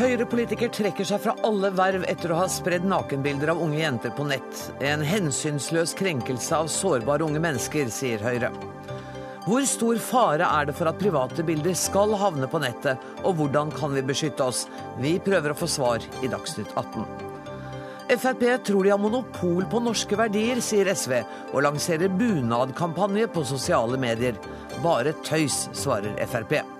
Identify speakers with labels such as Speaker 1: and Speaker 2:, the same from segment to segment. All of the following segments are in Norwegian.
Speaker 1: Høyre-politiker trekker seg fra alle verv etter å ha spredd nakenbilder av unge jenter på nett. En hensynsløs krenkelse av sårbare unge mennesker, sier Høyre. Hvor stor fare er det for at private bilder skal havne på nettet, og hvordan kan vi beskytte oss? Vi prøver å få svar i Dagsnytt 18. Frp tror de har monopol på norske verdier, sier SV, og lanserer bunadkampanje på sosiale medier. Bare tøys, svarer Frp.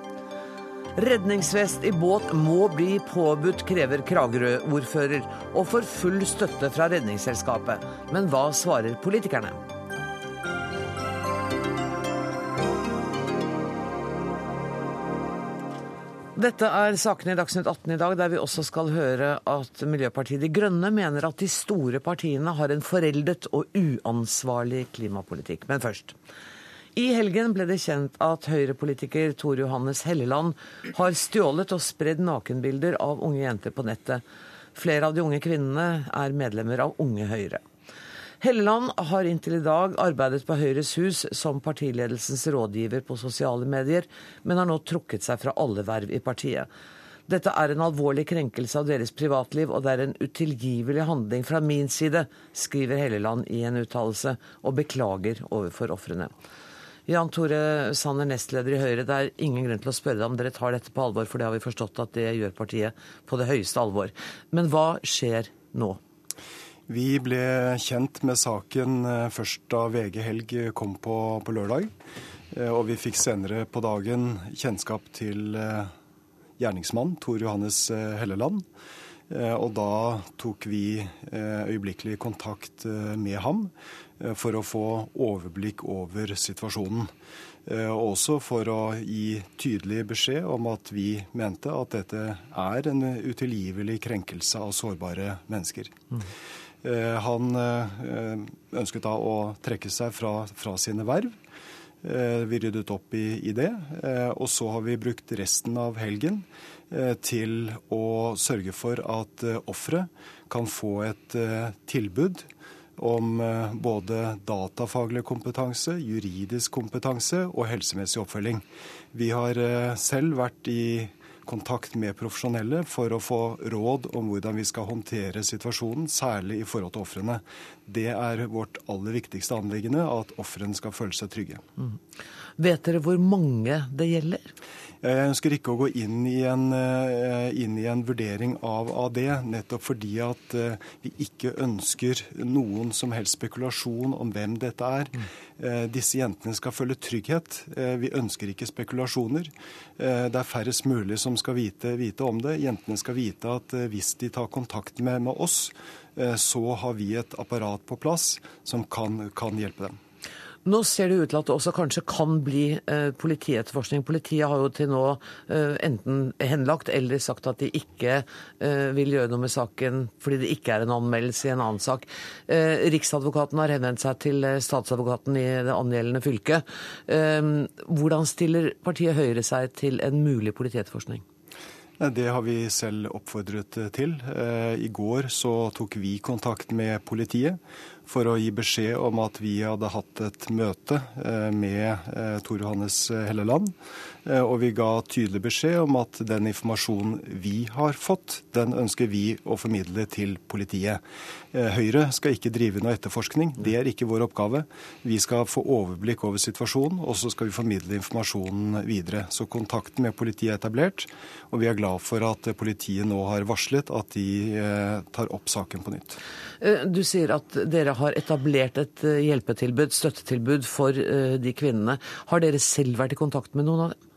Speaker 1: Redningsvest i båt må bli påbudt, krever Kragerø-ordfører, og får full støtte fra Redningsselskapet. Men hva svarer politikerne? Dette er sakene i Dagsnytt 18 i dag, der vi også skal høre at Miljøpartiet De Grønne mener at de store partiene har en foreldet og uansvarlig klimapolitikk. Men først. I helgen ble det kjent at Høyre-politiker Tor Johannes Helleland har stjålet og spredd nakenbilder av unge jenter på nettet. Flere av de unge kvinnene er medlemmer av Unge Høyre. Helleland har inntil i dag arbeidet på Høyres Hus som partiledelsens rådgiver på sosiale medier, men har nå trukket seg fra alle verv i partiet. Dette er en alvorlig krenkelse av deres privatliv, og det er en utilgivelig handling fra min side, skriver Helleland i en uttalelse, og beklager overfor ofrene. Jan Tore Sanner, nestleder i Høyre. Det er ingen grunn til å spørre deg om dere tar dette på alvor, for det har vi forstått at det gjør partiet på det høyeste alvor. Men hva skjer nå?
Speaker 2: Vi ble kjent med saken eh, først da VG Helg kom på, på lørdag. Eh, og vi fikk senere på dagen kjennskap til eh, gjerningsmann Tor Johannes Helleland. Og da tok vi øyeblikkelig kontakt med ham for å få overblikk over situasjonen. Og også for å gi tydelig beskjed om at vi mente at dette er en utilgivelig krenkelse av sårbare mennesker. Mm. Eh, han eh, ønsket da å trekke seg fra, fra sine verv. Eh, vi ryddet opp i, i, det. Og så har vi brukt resten av helgen til å sørge for at ofre kan få et tilbud om både datafaglig kompetanse, juridisk kompetanse og helsemessig oppfølging. Vi har selv vært i kontakt med profesjonelle for å få råd om hvordan vi skal håndtere situasjonen, særlig i forhold til ofrene. Det er vårt aller viktigste anliggende, at ofrene skal føle seg trygge. Mm.
Speaker 1: Vet dere hvor mange det gjelder?
Speaker 2: Jeg ønsker ikke å gå inn i en, eh, inn i en vurdering av, av, det, nettopp fordi at eh, vi ikke ønsker noen som helst spekulasjon om hvem dette er. Mm. Eh, disse jentene skal føle trygghet. Vi ønsker ikke spekulasjoner. Det er færrest mulig som skal vite, vite om det. Jentene skal vite at hvis de tar kontakt med, med oss, så har vi et apparat på plass som kan, kan hjelpe dem.
Speaker 1: Nå ser det ut til at det også kanskje kan bli eh, politietterforskning. Politiet har jo til nå eh, enten henlagt eller sagt at de ikke eh, vil gjøre noe med saken fordi det ikke er en anmeldelse i en annen sak. Eh, Riksadvokaten har henvendt seg til statsadvokaten i det angjeldende fylket. Hvordan stiller partiet Høyre seg til en mulig politietterforskning?
Speaker 2: Det har vi selv oppfordret til. I går så tok vi kontakt med politiet for å gi beskjed om at vi hadde hatt et møte eh, med eh, Tor Johannes Helleland. Eh, og vi ga tydelig beskjed om at den informasjonen vi har fått, den ønsker vi å formidle til politiet. Høyre skal ikke drive noe etterforskning. Det er ikke vår oppgave. Vi skal få overblikk over situasjonen, og så skal vi formidle informasjonen videre. Så kontakten med politiet er etablert, og vi er glad for at politiet nå har varslet at de tar opp saken på nytt.
Speaker 1: Du sier at dere har etablert et eh, hjelpetilbud, støttetilbud for eh, de kvinnene. Har dere selv vært i kontakt med noen av dem?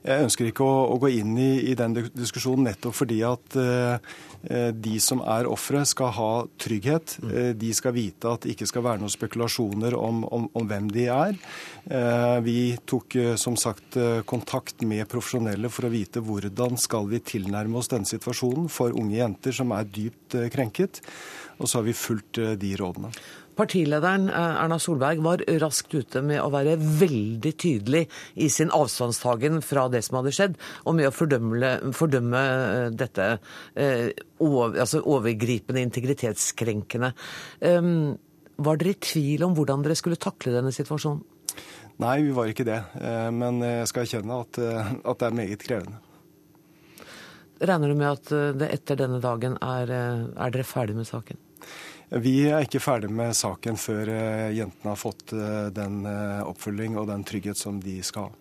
Speaker 2: Jeg ønsker ikke å, å gå inn i, i, den diskusjonen nettopp fordi at eh, de som er ofre, skal ha trygghet. Uh, de skal vite at det ikke skal være noen spekulasjoner om, om, om hvem de er. Eh, vi tok som sagt kontakt med profesjonelle for å vite hvordan skal vi tilnærme oss denne situasjonen for unge jenter som er dypt krenket. Og så har vi fulgt eh, de rådene.
Speaker 1: Partilederen eh, Erna Solberg var raskt ute med å være veldig tydelig i sin avstandstagen fra det som hadde skjedd, og med å fordømme, fordømme eh, dette over, altså overgripende, integritetskrenkende. Um, var dere i tvil om hvordan dere skulle takle denne situasjonen?
Speaker 2: Nei, vi var ikke det. Men jeg skal erkjenne at, at det er meget krevende.
Speaker 1: regner du med at det etter denne dagen er, er dere ferdig med saken?
Speaker 2: Vi er ikke ferdig med saken før jentene har fått den oppfølging og den trygghet som de skal ha.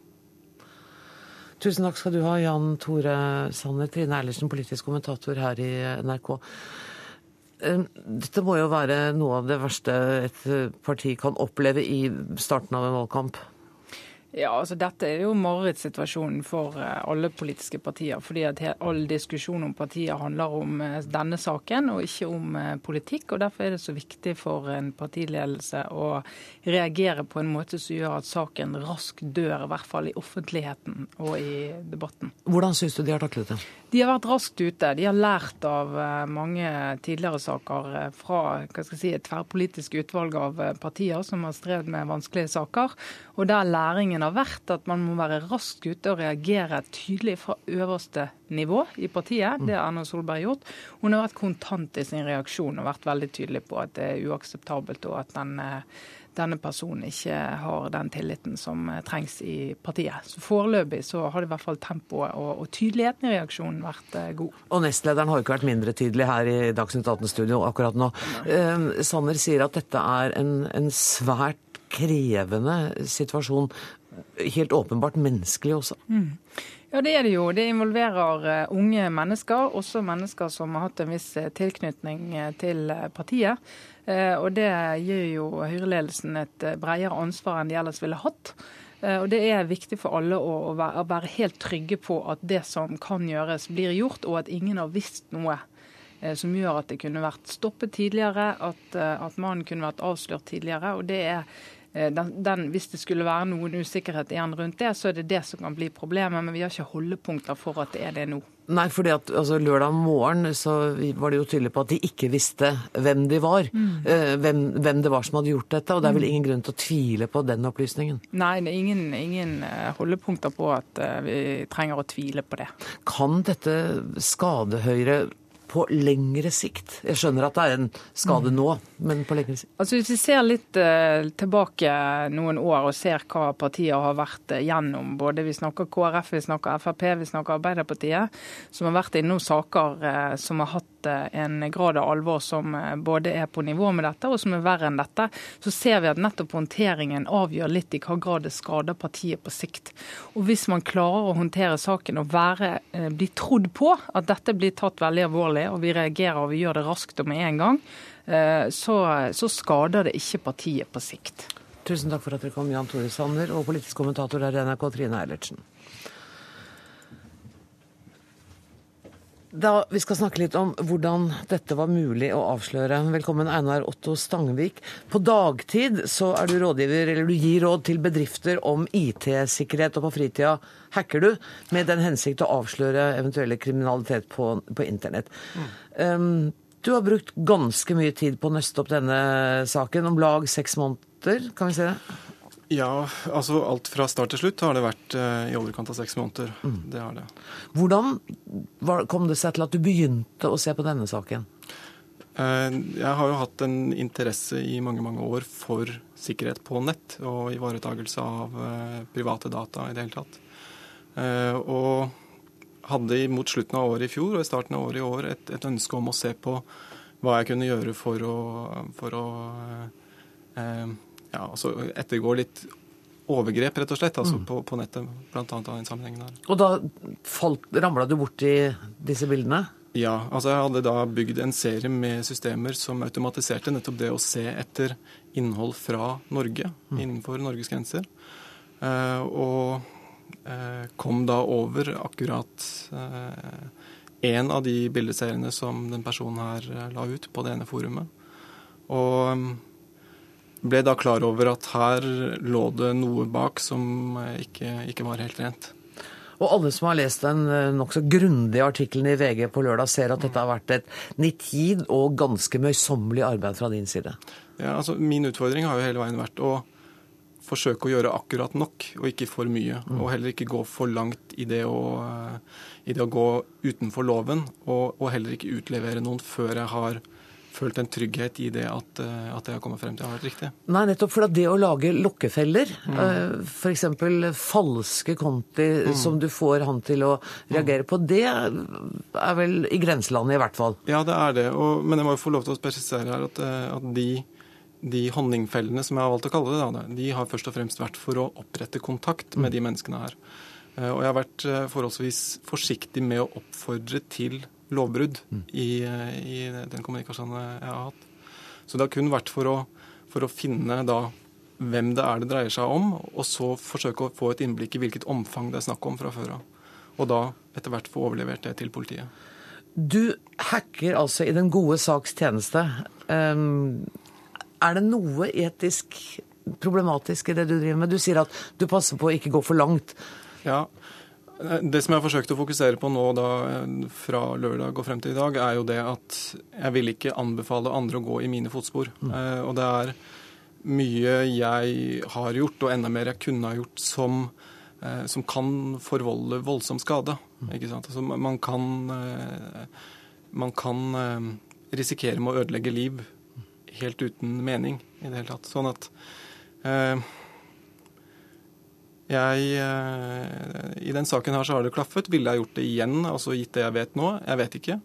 Speaker 1: Tusen takk skal du ha, Jan Tore Sanner, Trine Eilertsen, politisk kommentator her i NRK. Dette må jo være noe av det verste et parti kan oppleve i starten av en valgkamp?
Speaker 3: Ja, altså Dette er jo marerittsituasjonen for eh, alle politiske partier. fordi at All diskusjon om partier handler om eh, denne saken, og ikke om eh, politikk. og Derfor er det så viktig for en partiledelse å reagere på en måte som gjør at saken raskt dør, i hvert fall i offentligheten og i debatten.
Speaker 1: Hvordan syns du de har taklet det?
Speaker 3: De har vært raskt ute. De har lært av mange tidligere saker fra si, et tverrpolitisk utvalg av partier som har strevd med vanskelige saker. Og der læringen har vært at man må være raskt ute og reagere tydelig fra øverste nivå i partiet. Det har Erna Solberg gjort. Hun har vært kontant i sin reaksjon og vært veldig tydelig på at det er uakseptabelt, og at den, denne personen ikke har den tilliten som trengs i partiet. Så Foreløpig så har det i hvert fall tempoet og, og, tydeligheten i reaksjonen vært eh, god.
Speaker 1: Og nestlederen har ikke vært mindre tydelig her i Dagsnytt 18-studio akkurat nå. Eh, Sanner sier at dette er en, en svært krevende situasjon. Helt åpenbart menneskelig også. Mm.
Speaker 3: Ja, det er det jo. Det involverer eh, unge mennesker, også mennesker som har hatt en viss eh, tilknytning til partiet. Og det gir jo Høyre-ledelsen et bredere ansvar enn de ellers ville hatt. Og Det er viktig for alle å være helt trygge på at det som kan gjøres, blir gjort, og at ingen har visst noe som gjør at det kunne vært stoppet tidligere, at, at mannen kunne vært avslørt tidligere. og det er Eh, den, den, hvis det skulle være noen usikkerhet igjen rundt det, så er det det som kan bli problemet. Men vi har ikke holdepunkter for at det er det nå.
Speaker 1: Nei, fordi at altså, lørdag morgen så var de jo tydelige på at de ikke visste hvem de var. Mm. Eh, hvem, hvem, det var som hadde gjort dette. Og det er vel mm. ingen grunn til å tvile på den opplysningen?
Speaker 3: Nei, det er ingen, ingen eh, holdepunkter på at vi trenger å tvile på det.
Speaker 1: Kan dette skade Høyre på lengre sikt? Jeg skjønner at det er en skade nå, men på lengre sikt?
Speaker 3: Altså Hvis vi ser litt uh, tilbake noen år og ser hva partiet har vært uh, gjennom, både vi snakker KrF, vi snakker Frp, vi snakker Arbeiderpartiet, som har vært innom saker uh, som har hatt en grad av alvor som både er på nivå med dette, og som er verre enn dette, så ser vi at nettopp håndteringen avgjør litt i hva grad det skader partiet på sikt. Og Hvis man klarer å håndtere saken og være, bli trodd på at dette blir tatt veldig alvorlig, og vi reagerer og vi gjør det raskt og med en gang, eh, så, så skader det ikke partiet på sikt.
Speaker 1: Tusen takk for at dere kom, Jan Tore Sanner og politisk kommentator her i NRK, Trine Eilertsen. Da Vi skal snakke litt om hvordan dette var mulig å avsløre. Velkommen, Einar Otto Stangvik. På dagtid så er du rådgiver, eller du gir råd til bedrifter om IT-sikkerhet, og på fritida hacker du med den hensikt å avsløre eventuelle kriminalitet på, på internett. Mm. Um, du har brukt ganske mye tid på å nøste opp denne saken, om lag seks måneder, kan vi si det?
Speaker 4: Ja, altså alt fra start til slutt har det vært uh, i overkant av seks måneder. Mm. Det har det.
Speaker 1: Hvordan kom det seg til at du begynte å se på denne saken?
Speaker 4: Uh, jeg har jo hatt en interesse i mange mange år for sikkerhet på nett og ivaretakelse av uh, private data i det hele tatt. og hadde mot slutten av året i fjor og i starten av året i år et, et ønske om å se på hva jeg kunne gjøre for å, for å ja, altså ettergår litt overgrep, rett og slett, altså mm. på, på, nettet. Annet av den sammenhengen her.
Speaker 1: Og da ramla du borti disse bildene?
Speaker 4: Ja. altså Jeg hadde da bygd en serie med systemer som automatiserte nettopp det å se etter innhold fra Norge, mm. innenfor Norges grenser. Eh, og eh, kom da over akkurat én eh, av de bildeseriene som den personen her la ut på det ene forumet. Og um, ble da klar over at her lå det noe bak som ikke, ikke var helt rent.
Speaker 1: Og alle som har lest den eh, nokså grundige artikkelen i VG på lørdag, ser at dette har vært et nitid og ganske møysommelig arbeid fra din side.
Speaker 4: Ja, altså Min utfordring har jo hele veien vært å forsøke å gjøre akkurat nok, og ikke for mye. Mm. Og heller ikke gå for langt i det å, i det å gå utenfor loven, og, og, heller ikke utlevere noen før jeg har følt en trygghet i det at, eh, at det har kommet frem til har vært riktig.
Speaker 1: Nei, nettopp for det å lage lokkefeller, mm. f.eks. falske konti mm. som du får han til å reagere på, det er vel i grenselandet i hvert fall?
Speaker 4: Ja, det er det. Og, men jeg må jo få lov til å presisere her at, eh, at de, de honningfellene, som jeg har valgt å kalle det, de har først og fremst vært for å opprette kontakt med mm. de menneskene her. Eh, og jeg har vært forholdsvis forsiktig med å oppfordre til lovbrudd mm. i, i, den kommunikasjonen jeg har hatt. Så det har kun vært for å, for å finne da hvem det er det dreier seg om, og så forsøke å få et innblikk i hvilket omfang det er snakk om fra før av. Og da etter hvert få overlevert det til politiet.
Speaker 1: Du hacker altså i den gode saks tjeneste. Um, er det noe etisk problematisk i det du driver med? Du sier at du passer på å ikke gå for langt.
Speaker 4: Ja, det som jeg har forsøkt å fokusere på nå da, fra lørdag og frem til i dag, er jo det at jeg vil ikke anbefale andre å gå i mine fotspor. Mm. Eh, og det er mye jeg har gjort, og enda mer jeg kunne ha gjort, som, eh, som kan forvolde voldsom skade. Mm. Altså, man kan, eh, man kan eh, risikere med å ødelegge liv helt uten mening i det hele tatt. Sånn at eh, jeg, eh, I den saken her så har det klaffet. Ville jeg gjort det igjen, altså gitt det jeg vet nå? Jeg vet ikke.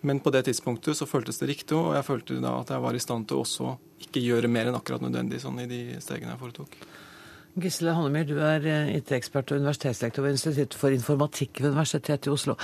Speaker 4: Men på det tidspunktet så føltes det riktig, og jeg følte da at jeg var i stand til også ikke gjøre mer enn akkurat nødvendig sånn i de stegene jeg foretok.
Speaker 1: Gisle Hannemyr, du er eh, IT-ekspert og universitetslektor ved Institutt for informatikk ved Universitetet i Oslo.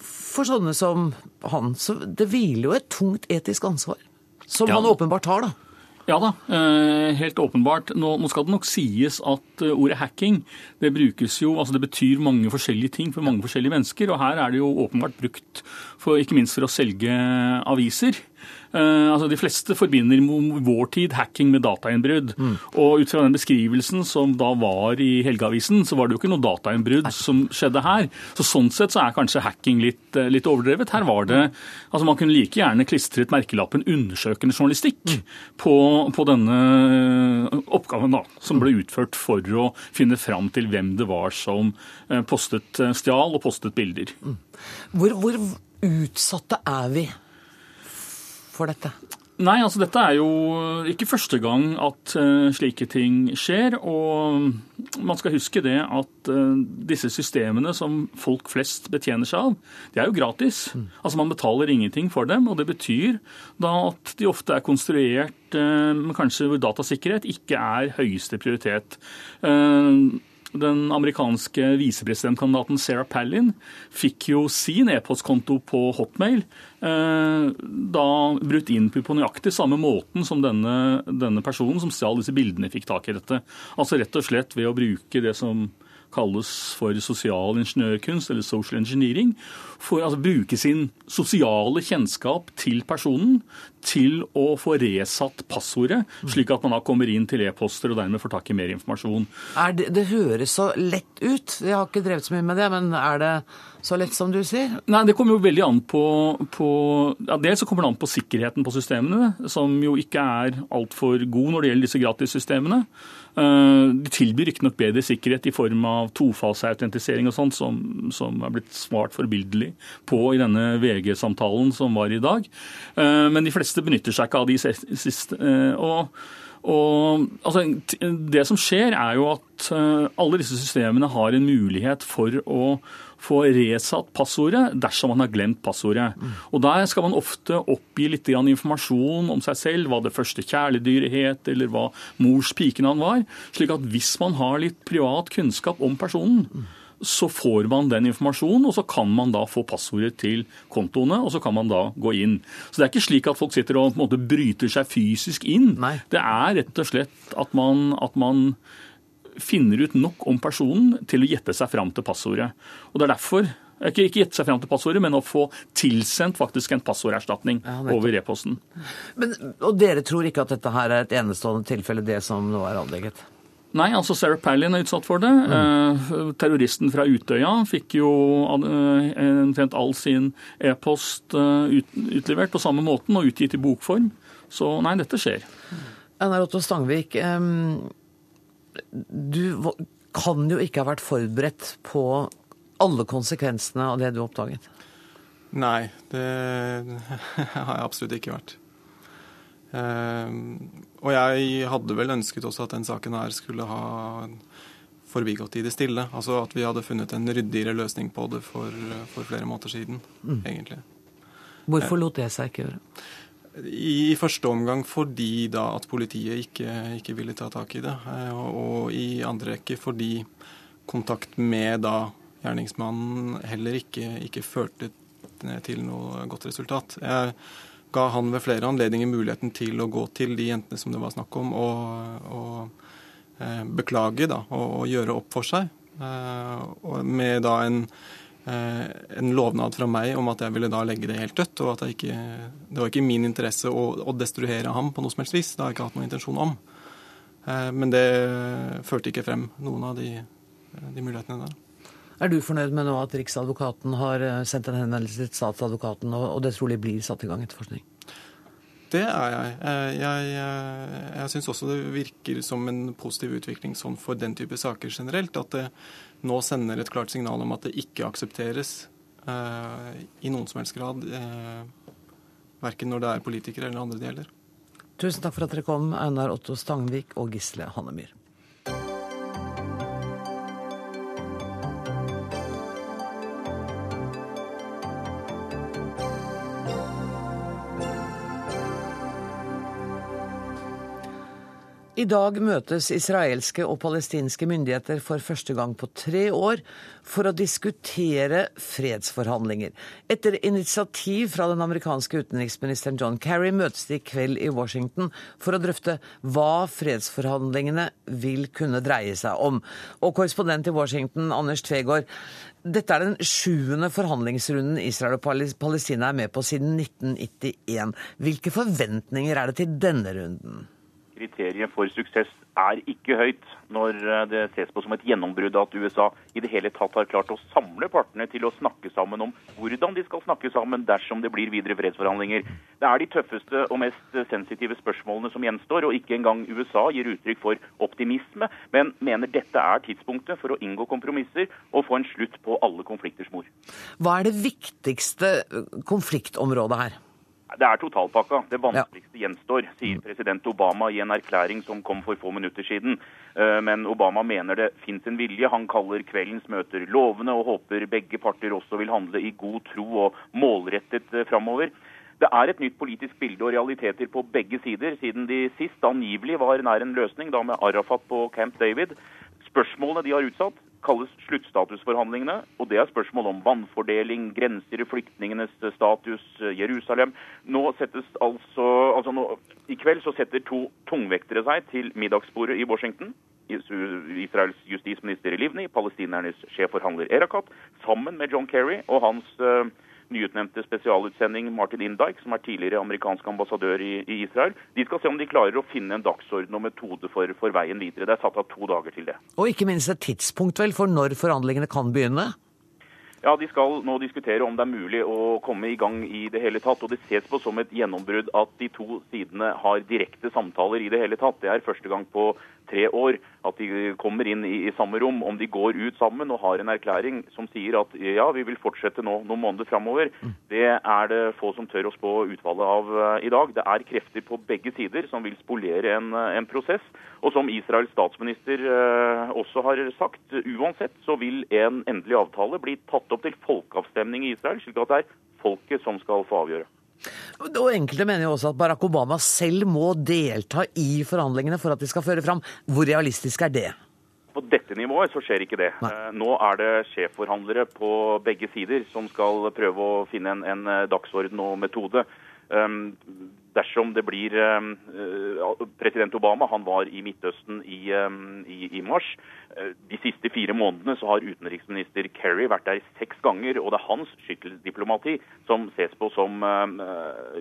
Speaker 1: For sånne som han, så det hviler jo et tungt etisk ansvar. Som ja. han åpenbart har, da.
Speaker 5: Ja da, eh, helt åpenbart. Nå, skal det nok sies at eh, ordet hacking det brukes jo, altså det betyr mange forskjellige ting for mange forskjellige mennesker. Og her er det jo åpenbart brukt for, ikke minst for å selge aviser. Uh, altså De fleste forbinder vår tid hacking med datainnbrudd. Mm. Og ut fra den beskrivelsen som da var i Helgeavisen, så var det jo ikke noe datainnbrudd som skjedde her. Så Sånn sett så er kanskje hacking litt, uh, litt, overdrevet. Her var det altså Man kunne like gjerne klistret merkelappen 'undersøkende journalistikk' mm. på, på, denne eh, oppgaven, da, som ble utført for å finne fram til hvem det var som postet stjal og postet bilder. Mm.
Speaker 1: Hvor, hvor utsatte er vi for dette?
Speaker 5: Nei, altså dette er jo ikke første gang at uh, slike ting skjer. Og man skal huske det at uh, disse systemene som folk flest betjener seg av, de er jo gratis. Mm. Altså man betaler ingenting for dem, og det betyr da at de ofte er konstruert uh, med kanskje hvor datasikkerhet ikke er høyeste prioritet. Uh, den amerikanske visepresidentkandidaten Sarah Palin fikk jo sin e-postkonto på Hotmail eh, da brutt inn på nøyaktig samme måten som denne, denne personen som stjal disse bildene, fikk tak i dette. Altså rett og slett ved å bruke det som kalles for sosial ingeniørkunst, eller social engineering, for å altså, bruke sin sosiale kjennskap til personen til å få resatt passordet, slik at man da kommer inn til e-poster og dermed får tak i mer informasjon.
Speaker 1: Det, det, høres så lett ut. Jeg har ikke drevet så mye med det, men er det så lett som du sier?
Speaker 5: Nei, Det kommer jo veldig an på, på ja, Dels så kommer det an på sikkerheten på systemene, som jo ikke er altfor god når det gjelder disse gratissystemene. Eh, de tilbyr riktignok bedre sikkerhet i form av tofaseautentisering og sånt, som, som er blitt svart forbildelig på i denne VG-samtalen som var i dag. Eh, men de fleste benytter seg ikke av de siste. Eh, og og altså, Det som skjer, er jo at alle disse systemene har en mulighet for å få resatt passordet dersom man har glemt passordet. Og Der skal man ofte oppgi litt informasjon om seg selv, hva det første kjæledyret het, eller hva mors pikenavn var. slik at hvis man har litt privat kunnskap om personen, så får man den informasjonen, og så kan man da få passordet til kontoene, og så kan man da gå inn. Så det er ikke slik at folk sitter og på en måte bryter seg fysisk inn. Nei. Det er rett og slett at man, at man finner ut nok om personen til å gjette seg fram til passordet. Og det er derfor ikke, ikke gjette seg fram til passordet, men å få tilsendt faktisk en passorderstatning ja, over e-posten.
Speaker 1: Og dere tror ikke at dette her er et enestående tilfelle, det som nå er avdekket?
Speaker 5: Nei, altså Sarah Palin er utsatt for det. Mm. Eh, terroristen fra Utøya fikk jo eh, omtrent all sin e-post eh, ut, utlevert på samme måten og utgitt i bokform. Så nei, dette skjer.
Speaker 1: Einar Otto Stangvik, du kan jo ikke ha vært forberedt på alle konsekvensene av det du oppdaget?
Speaker 4: Nei, det har jeg absolutt ikke vært. Eh, og jeg hadde vel ønsket også at den saken her skulle ha forbigått i det stille. Altså at vi hadde funnet en ryddigere løsning på det for, for flere måneder siden, mm. egentlig.
Speaker 1: Hvorfor lot det seg ikke gjøre?
Speaker 4: I første omgang fordi da at politiet ikke, ikke ville ta tak i det. Eh, og, og i andre rekke fordi kontakt med da gjerningsmannen heller ikke, ikke førte til noe godt resultat. Jeg ga han ved flere anledninger muligheten til å gå til de jentene som det var snakk om, og, og eh, beklage da, og, og, gjøre opp for seg. Eh, med da en, en, lovnad fra meg om at jeg ville da legge det helt dødt, og at ikke, det var ikke min interesse å, å, destruere ham på noe som helst vis. Det har jeg ikke hatt noen intensjon om. Eh, men det førte ikke frem noen av de, de mulighetene der.
Speaker 1: Er du fornøyd med nå at Riksadvokaten har eh, sendt en henvendelse til statsadvokaten, og det trolig blir satt i gang etterforskning?
Speaker 4: Det er jeg. Eh, jeg, jeg, jeg syns også det virker som en positiv utvikling sånn for den type saker generelt. At det nå sender et klart signal om at det ikke aksepteres uh, i noen som helst grad. Uh, verken når det er politikere eller andre det gjelder.
Speaker 1: Tusen takk for at dere kom, Einar Otto Stangvik og Gisle Hannemyr. I dag møtes israelske og palestinske myndigheter for første gang på tre år for å diskutere fredsforhandlinger. Etter initiativ fra den amerikanske utenriksministeren John Kerry møtes de i kveld i Washington for å drøfte hva fredsforhandlingene vil kunne dreie seg om. Og korrespondent i Washington, Anders Tvegård, dette er den sjuende forhandlingsrunden Israel og Palestina er med på siden 1991. Hvilke forventninger er det til denne runden?
Speaker 6: Kriteriet for suksess er ikke høyt når eh, det ses på som et gjennombrudd at USA i det hele tatt har klart å samle partene til å snakke sammen om hvordan de skal snakke sammen dersom det blir videre fredsforhandlinger. Det er de tøffeste og mest sensitive spørsmålene som gjenstår, og ikke engang USA gir uttrykk for optimisme, men mener dette er tidspunktet for å inngå kompromisser og få en slutt på alle konflikters mor.
Speaker 1: Hva er det viktigste konfliktområdet her?
Speaker 6: Det er totalpakka. Det vanskeligste gjenstår, sier president Obama i en erklæring som kom for få minutter siden. Eh, men Obama mener det fins en vilje. Han kaller kveldens møter lovende og håper begge parter også vil handle i god tro og målrettet eh, framover. Det er et nytt politisk bilde og realiteter på begge sider, siden de sist angivelig var nær en løsning, da med Arafat på Camp David. Spørsmålene de har utsatt, kalles sluttstatusforhandlingene. og Det er spørsmål om vannfordeling, grenser flyktningenes status, Jerusalem. Nå settes altså, altså nå, I kveld så setter to tungvektere seg til middagsbordet i Washington. Israels justisminister Livni, palestinernes sjefforhandler Erakat, sammen med John Kerry og hans uh, nyutnevnte spesialutsending Martin Indike, som er tidligere amerikansk ambassadør i, i, Israel. De skal se om de klarer å finne en dagsorden og metode for, for veien videre. Det er satt av to dager til det.
Speaker 1: Og ikke minst et tidspunkt vel for når forhandlingene kan begynne?
Speaker 6: Ja, De skal nå diskutere om det er mulig å komme i gang i det hele tatt. og Det ses på som et gjennombrudd at de to sidene har direkte samtaler i det hele tatt. Det er første gang på tre år at de kommer inn i, i, samme rom. Om de går ut sammen og har en erklæring som sier at ja, vi vil fortsette nå noen måneder framover, mm. det er det få som tør å spå utfallet av uh, i dag. Det er krefter på begge sider som vil spolere en, en prosess. Og som Israels statsminister uh, også har sagt, uansett så vil en endelig avtale bli tatt opp til folkeavstemning i Israel, slik at det er folket som skal få avgjøre.
Speaker 1: Og Enkelte mener jo også at Barack Obama selv må delta i forhandlingene for at de skal føre fram. Hvor realistisk er det?
Speaker 6: På dette nivået så skjer ikke det. Nei. Eh, nå er det sjefforhandlere på begge sider som skal prøve å finne en, en eh, dagsorden og metode. Dersom det blir um, President Obama han var i Midtøsten i, um, i, i mars. De siste fire månedene så har utenriksminister Kerry vært der seks ganger. Og det er hans skytteldiplomati som ses på som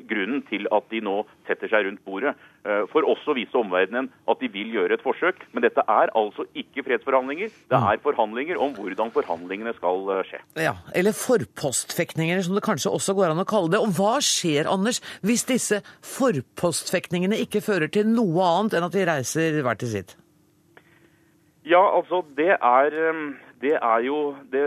Speaker 6: grunnen til at de nå setter seg rundt bordet. Uh, for også å vise omverdenen at de vil gjøre et forsøk. Men dette er altså ikke fredsforhandlinger. Det er forhandlinger om hvordan forhandlingene skal skje.
Speaker 1: Ja, Eller forpostfektninger, som det kanskje også går an å kalle det. Og hva skjer, Anders, hvis disse forpostfektningene ikke fører til noe annet enn at de reiser hver til sitt?
Speaker 6: Ja, altså det er, um, Det er jo det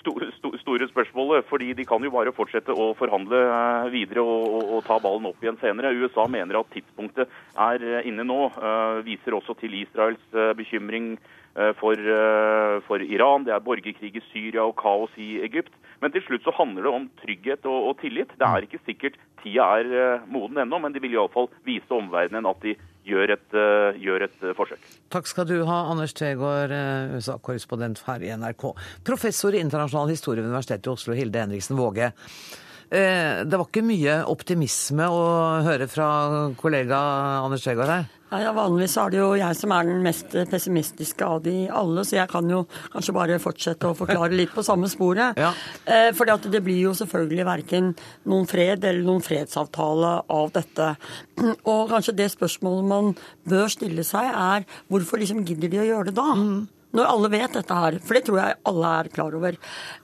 Speaker 6: store, store, spørsmålet. fordi De kan jo bare fortsette å forhandle eh, videre og, og, og, ta ballen opp igjen senere. USA mener at tidspunktet er eh, inne nå. Uh, viser også til Israels bekymring for, for, Iran. Det er borgerkrig i Syria og kaos i Egypt. Men til slutt så handler det om trygghet og, og tillit. Det er ikke sikkert tida er moden ennå, men de vil iallfall vise omverdenen at de gjør et, gjør et forsøk.
Speaker 1: Takk skal du ha, Anders Tvegård, USA-korrespondent her i NRK. Professor i internasjonal historie ved Universitetet i Oslo, Hilde Henriksen Våge. Det var ikke mye optimisme å høre fra kollega Anders Tvegård her?
Speaker 7: Ja, Vanligvis er det jo jeg som er den mest pessimistiske av de alle, så jeg kan jo kanskje bare fortsette å forklare litt på samme sporet. Ja. Eh, at det blir jo selvfølgelig verken noen fred eller noen fredsavtale av dette. Og kanskje det spørsmålet man bør stille seg, er hvorfor liksom gidder de å gjøre det da? Mm. Når alle vet dette her, for det tror jeg alle er klar over.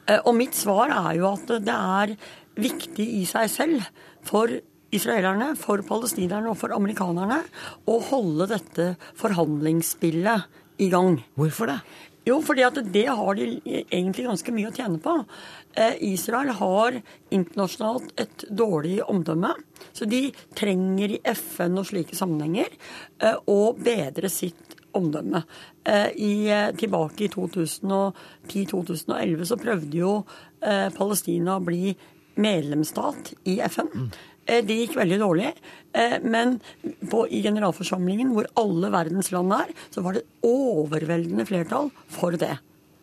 Speaker 7: Eh, og mitt svar er jo at det er viktig i seg selv for israelerne, for palestinerne og for amerikanerne å holde dette forhandlingsspillet i gang.
Speaker 1: Hvorfor det?
Speaker 7: Jo, fordi at det har de egentlig ganske mye å tjene på. Eh, Israel har internasjonalt et dårlig omdømme, så de trenger i FN og slike sammenhenger eh, å bedre sitt omdømme. Eh, I, tilbake i 2010-2011 så prøvde jo Palestina å bli medlemsstat i FN. Mm. Eh, det gikk veldig dårlig. Eh, men på, i generalforsamlingen, hvor alle verdens land er, så var det overveldende flertall for det.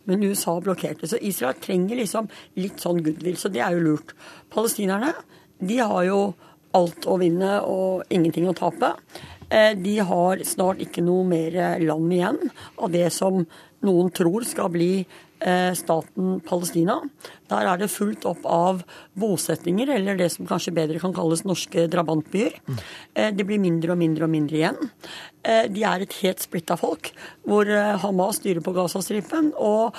Speaker 7: Men USA blokkerte. Så Israel trenger liksom litt sånn goodwill. Så det er jo lurt. Palestinerne, de har jo alt å vinne og ingenting å tape. Eh, de har snart ikke noe mer land igjen av det som noen tror skal bli staten Palestina. Der er det fulgt opp av bosettinger, eller det som kanskje bedre kan kalles norske drabantbyer. Eh, det blir mindre og mindre og mindre igjen. Eh, de er et helt splitta folk, hvor Hamas styrer på Gazastripen, og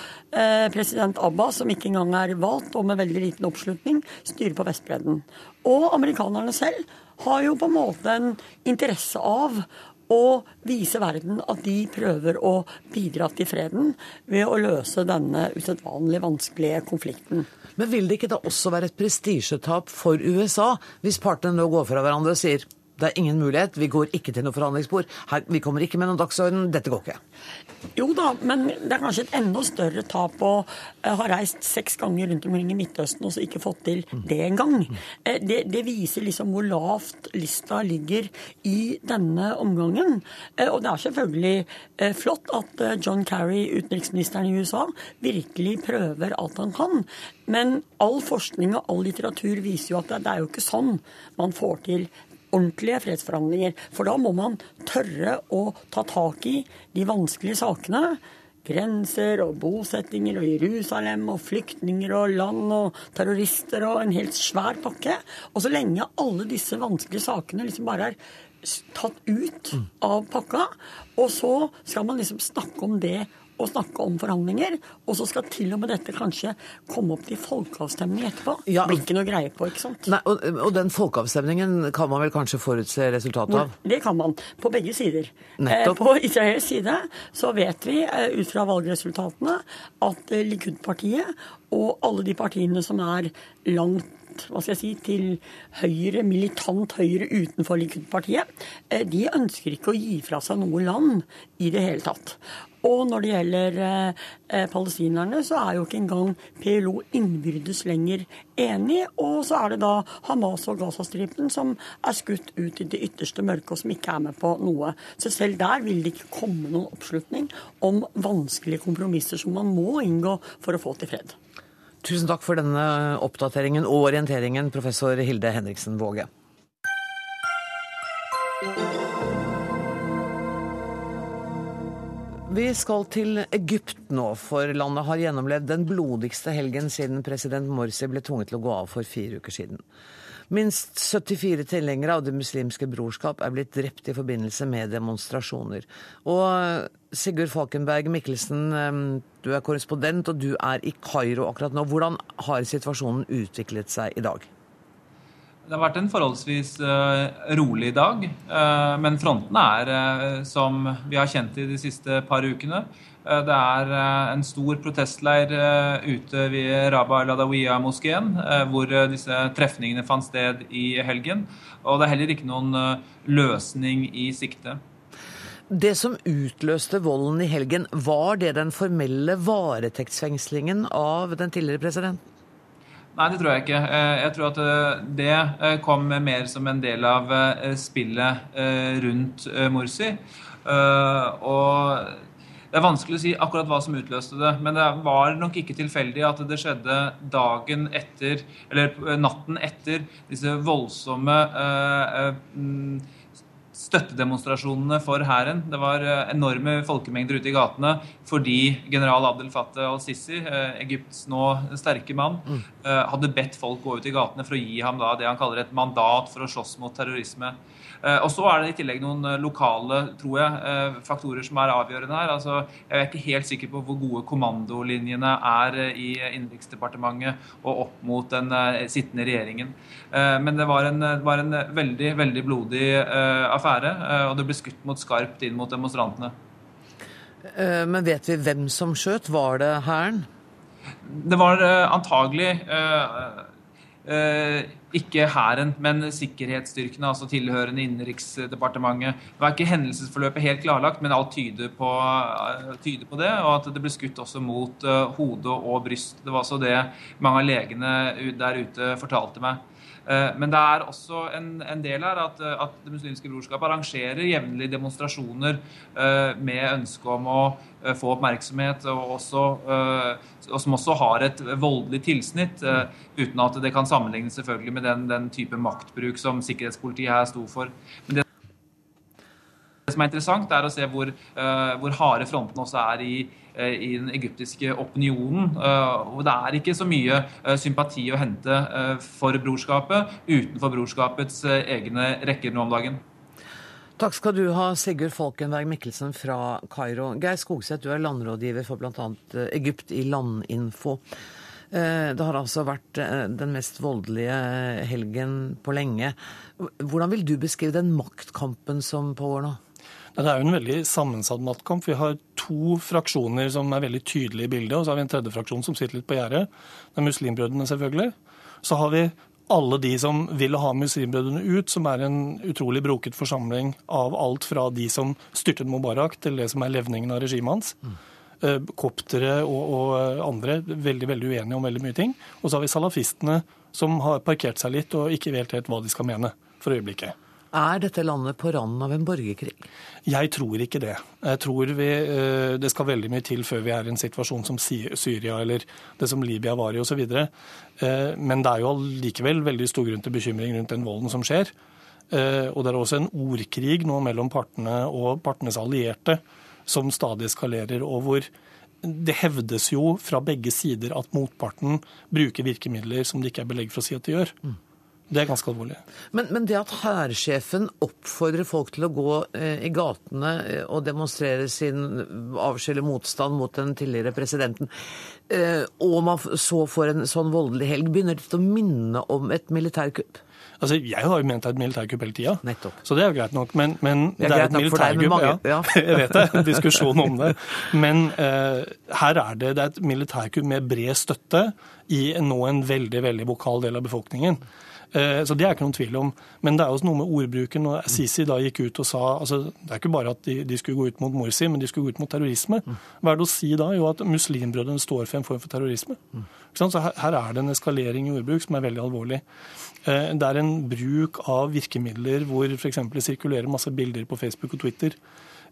Speaker 7: president Abba, som ikke engang er valgt, og med veldig liten oppslutning, styrer på Vestbredden. Og amerikanerne selv har jo på en måte en interesse av og vise verden at de prøver å bidra til freden ved å løse denne usedvanlig vanskelige konflikten.
Speaker 1: Men vil det ikke da også være et prestisjetap for USA hvis partene nå går fra hverandre og sier det er ingen mulighet. Vi går ikke til noe forhandlingsbord. Her, vi kommer ikke med noen dagsorden. Dette går ikke.
Speaker 7: Jo da, men det er kanskje et enda større tap å uh, ha reist seks ganger rundt omkring i Midtøsten og så ikke fått til det engang. Uh, det, det viser liksom hvor lavt lista ligger i denne omgangen. Uh, og det er selvfølgelig flott at John Kerry, utenriksministeren i USA, virkelig prøver alt han kan. Men all forskning og all litteratur viser jo at det, det er jo ikke sånn man får til ordentlige fredsforhandlinger. For da må man tørre å ta tak i de vanskelige sakene. Grenser og bosettinger og Jerusalem og flyktninger og land og terrorister og en helt svær pakke. Og så lenge alle disse vanskelige sakene liksom bare er tatt ut av pakka, og så skal man liksom snakke om det å snakke om forhandlinger, og så skal til og med dette kanskje komme opp til folkeavstemning etterpå. Ja, Blir ikke noe greie på, ikke sant.
Speaker 1: Nei, og, og, den folkeavstemningen kan man vel kanskje forutse resultatet av?
Speaker 7: Det kan man. På begge sider. Eh, på Israels side så vet vi eh, ut fra valgresultatene at eh, Likud-partiet og alle de partiene som er langt hva skal jeg si, til høyre, militant høyre utenfor Likud-partiet, eh, de ønsker ikke å gi fra seg noe land i det hele tatt. Og når det gjelder eh, eh, palestinerne, så er jo ikke engang PLO innbyrdes lenger enig. Og så er det da Hamas og Gazastripen som er skutt ut i det ytterste mørket, og som ikke er med på noe. Så selv der vil det ikke komme noen oppslutning om vanskelige kompromisser som man må inngå for å få til fred.
Speaker 1: Tusen takk for denne oppdateringen og orienteringen, professor Hilde Henriksen Våge. Vi skal til Egypt nå, for landet har gjennomlevd den blodigste helgen siden president Morsi ble tvunget til å gå av for fire uker siden. Minst 74 tilhengere av Det muslimske brorskap er blitt drept i forbindelse med demonstrasjoner. Og Sigurd Falkenberg Mikkelsen, du er korrespondent og du er i Kairo akkurat nå. Hvordan har situasjonen utviklet seg i dag?
Speaker 8: Det har vært en forholdsvis rolig dag. men frontene er som vi har kjent i de siste par ukene. Det er en stor protestleir ute ved Rabah Ladawiya-moskeen, hvor disse trefningene fant sted i helgen. Og det er heller ikke noen løsning i sikte.
Speaker 1: Det som utløste volden i helgen, var det den formelle varetektsfengslingen av den tidligere presidenten?
Speaker 8: Nei, det tror jeg ikke. Eh, jeg tror at eh, det eh, kom mer som en del av spillet rundt Morsi. Og det er vanskelig å si akkurat hva som utløste det, men det var nok ikke tilfeldig at det skjedde dagen etter, eller natten etter, disse voldsomme støttedemonstrasjonene for hæren. Det var eh, enorme folkemengder ute i gatene fordi general Abdel Fattah al-Sisi, eh, Egypts nå sterke mann, mm. Eh, hadde bedt folk gå ut i gatene for å gi ham det han kaller et mandat for å slåss mot terrorisme. Eh, og så er det i tillegg noen eh, lokale tror jeg, eh, faktorer som er avgjørende her. Altså, jeg er ikke helt sikker på hvor gode kommandolinjene er i Innenriksdepartementet og opp mot den sittende regjeringen. Men det var en, var en veldig, veldig blodig affære, og det ble skutt mot skarpt inn mot demonstrantene.
Speaker 1: Men vet vi hvem som skjøt? Var det Hæren?
Speaker 8: Det var antagelig ikke hæren, men sikkerhetsstyrkene, altså tilhørende Innenriksdepartementet. Det var ikke hendelsesforløpet helt klarlagt, men alt tyder på, uh, tyder på det. Og at det ble skutt også mot hodet hode og bryst. Det var også det mange av legene der ute fortalte meg. Eh, men det er også en, en del her at, at, Det muslimske brorskapet arrangerer jevnlig demonstrasjoner eh, med ønske om å eh, få oppmerksomhet, og, også, og, som også har et voldelig tilsnitt, uten at det kan sammenlignes selvfølgelig med den, den type maktbruk som sikkerhetspolitiet her sto for. Men det som er interessant, er å se hvor, hvor harde frontene også er i Eh, i den egyptiske opinionen. Eh, og det er ikke så mye eh, sympati å hente for brorskapet utenfor brorskapets egne rekker nå om dagen.
Speaker 1: Takk skal du ha, Sigurd Folkenberg Mikkelsen fra Kairo. Geir Skogseth, du er landrådgiver for bl.a. Egypt i Landinfo. Det har altså vært den mest voldelige helgen på lenge. Hvordan vil du beskrive den maktkampen som pågår nå?
Speaker 9: Det er jo en veldig sammensatt maktkamp. Vi har to fraksjoner som er veldig tydelige i bildet, og så har vi en tredje fraksjon som sitter litt på gjerdet. Det er Muslimbrødrene, selvfølgelig. Så har vi alle de som vil ha Muslimbrødrene ut, som er en utrolig broket forsamling av alt fra de som styrtet Mubarak, til det som er levningen av regimet hans. Mm. Koptere og, og, andre veldig veldig uenige om veldig mye ting. Og så har vi salafistene, som har parkert seg litt og ikke vet helt hva de skal mene for øyeblikket.
Speaker 1: Er dette landet på randen av en borgerkrig?
Speaker 9: Jeg tror ikke det. Jeg tror vi, eh, det skal veldig mye til før vi er i en situasjon som Syria eller det som Libya var i osv. Eh, men det er jo likevel veldig stor grunn til bekymring rundt den volden som skjer. Eh, og det er også en ordkrig nå mellom partene og partenes allierte som stadig eskalerer, og hvor det hevdes jo fra begge sider at motparten bruker virkemidler som det ikke er belegg for å si at de gjør. Mm. Det er ganske alvorlig.
Speaker 1: Men, men det at hærsjefen oppfordrer folk til å gå eh, i gatene eh, og demonstrere sin avsky eller motstand mot den tidligere presidenten, eh, og man så får en sånn voldelig helg, begynner dette å minne om et militærkupp?
Speaker 9: Altså, Jeg har jo ment det er et militærkupp hele tida, så det er jo greit nok. Men, men
Speaker 1: det er, det er et militærkupp.
Speaker 9: Ja, ja. jeg vet det, diskusjon om det. Men uh, her er det, det er et militærkupp med bred støtte i nå en veldig veldig vokal del av befolkningen. Eh, så det er ikke noen tvil om. Men det er også noe med ordbruken. og Sisi da gikk ut og sa altså Det er ikke bare at de, de, skulle gå ut mot Morsi, men de skulle gå ut mot terrorisme. Hva er det å si da? Jo, at muslimbrødrene står for en form for terrorisme. Så her, her er det en eskalering i ordbruk som er veldig alvorlig. Eh, det er en bruk av virkemidler hvor f.eks. det sirkulerer masse bilder på Facebook og Twitter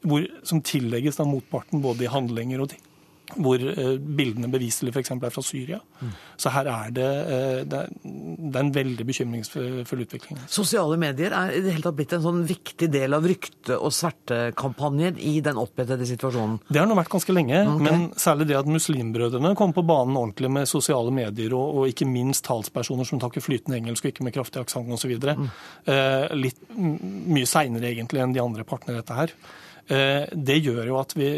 Speaker 9: hvor, som tillegges da motparten både i handlinger og ting hvor eh, bildene beviselig f.eks. er fra Syria. Mm. Så her er det, eh, det, er en veldig bekymringsfull utvikling.
Speaker 1: Sosiale medier er i det hele tatt blitt en sånn viktig del av rykte- og svertekampanjer i den opphetede situasjonen?
Speaker 9: Det har nå vært ganske lenge, okay. men særlig det at muslimbrødrene kom på banen ordentlig med sosiale medier, og, og ikke minst talspersoner som takker flytende engelsk og ikke med kraftig aksent osv. Mm. Eh, litt mye seinere egentlig enn de andre partene i dette her. Eh, det gjør jo at vi,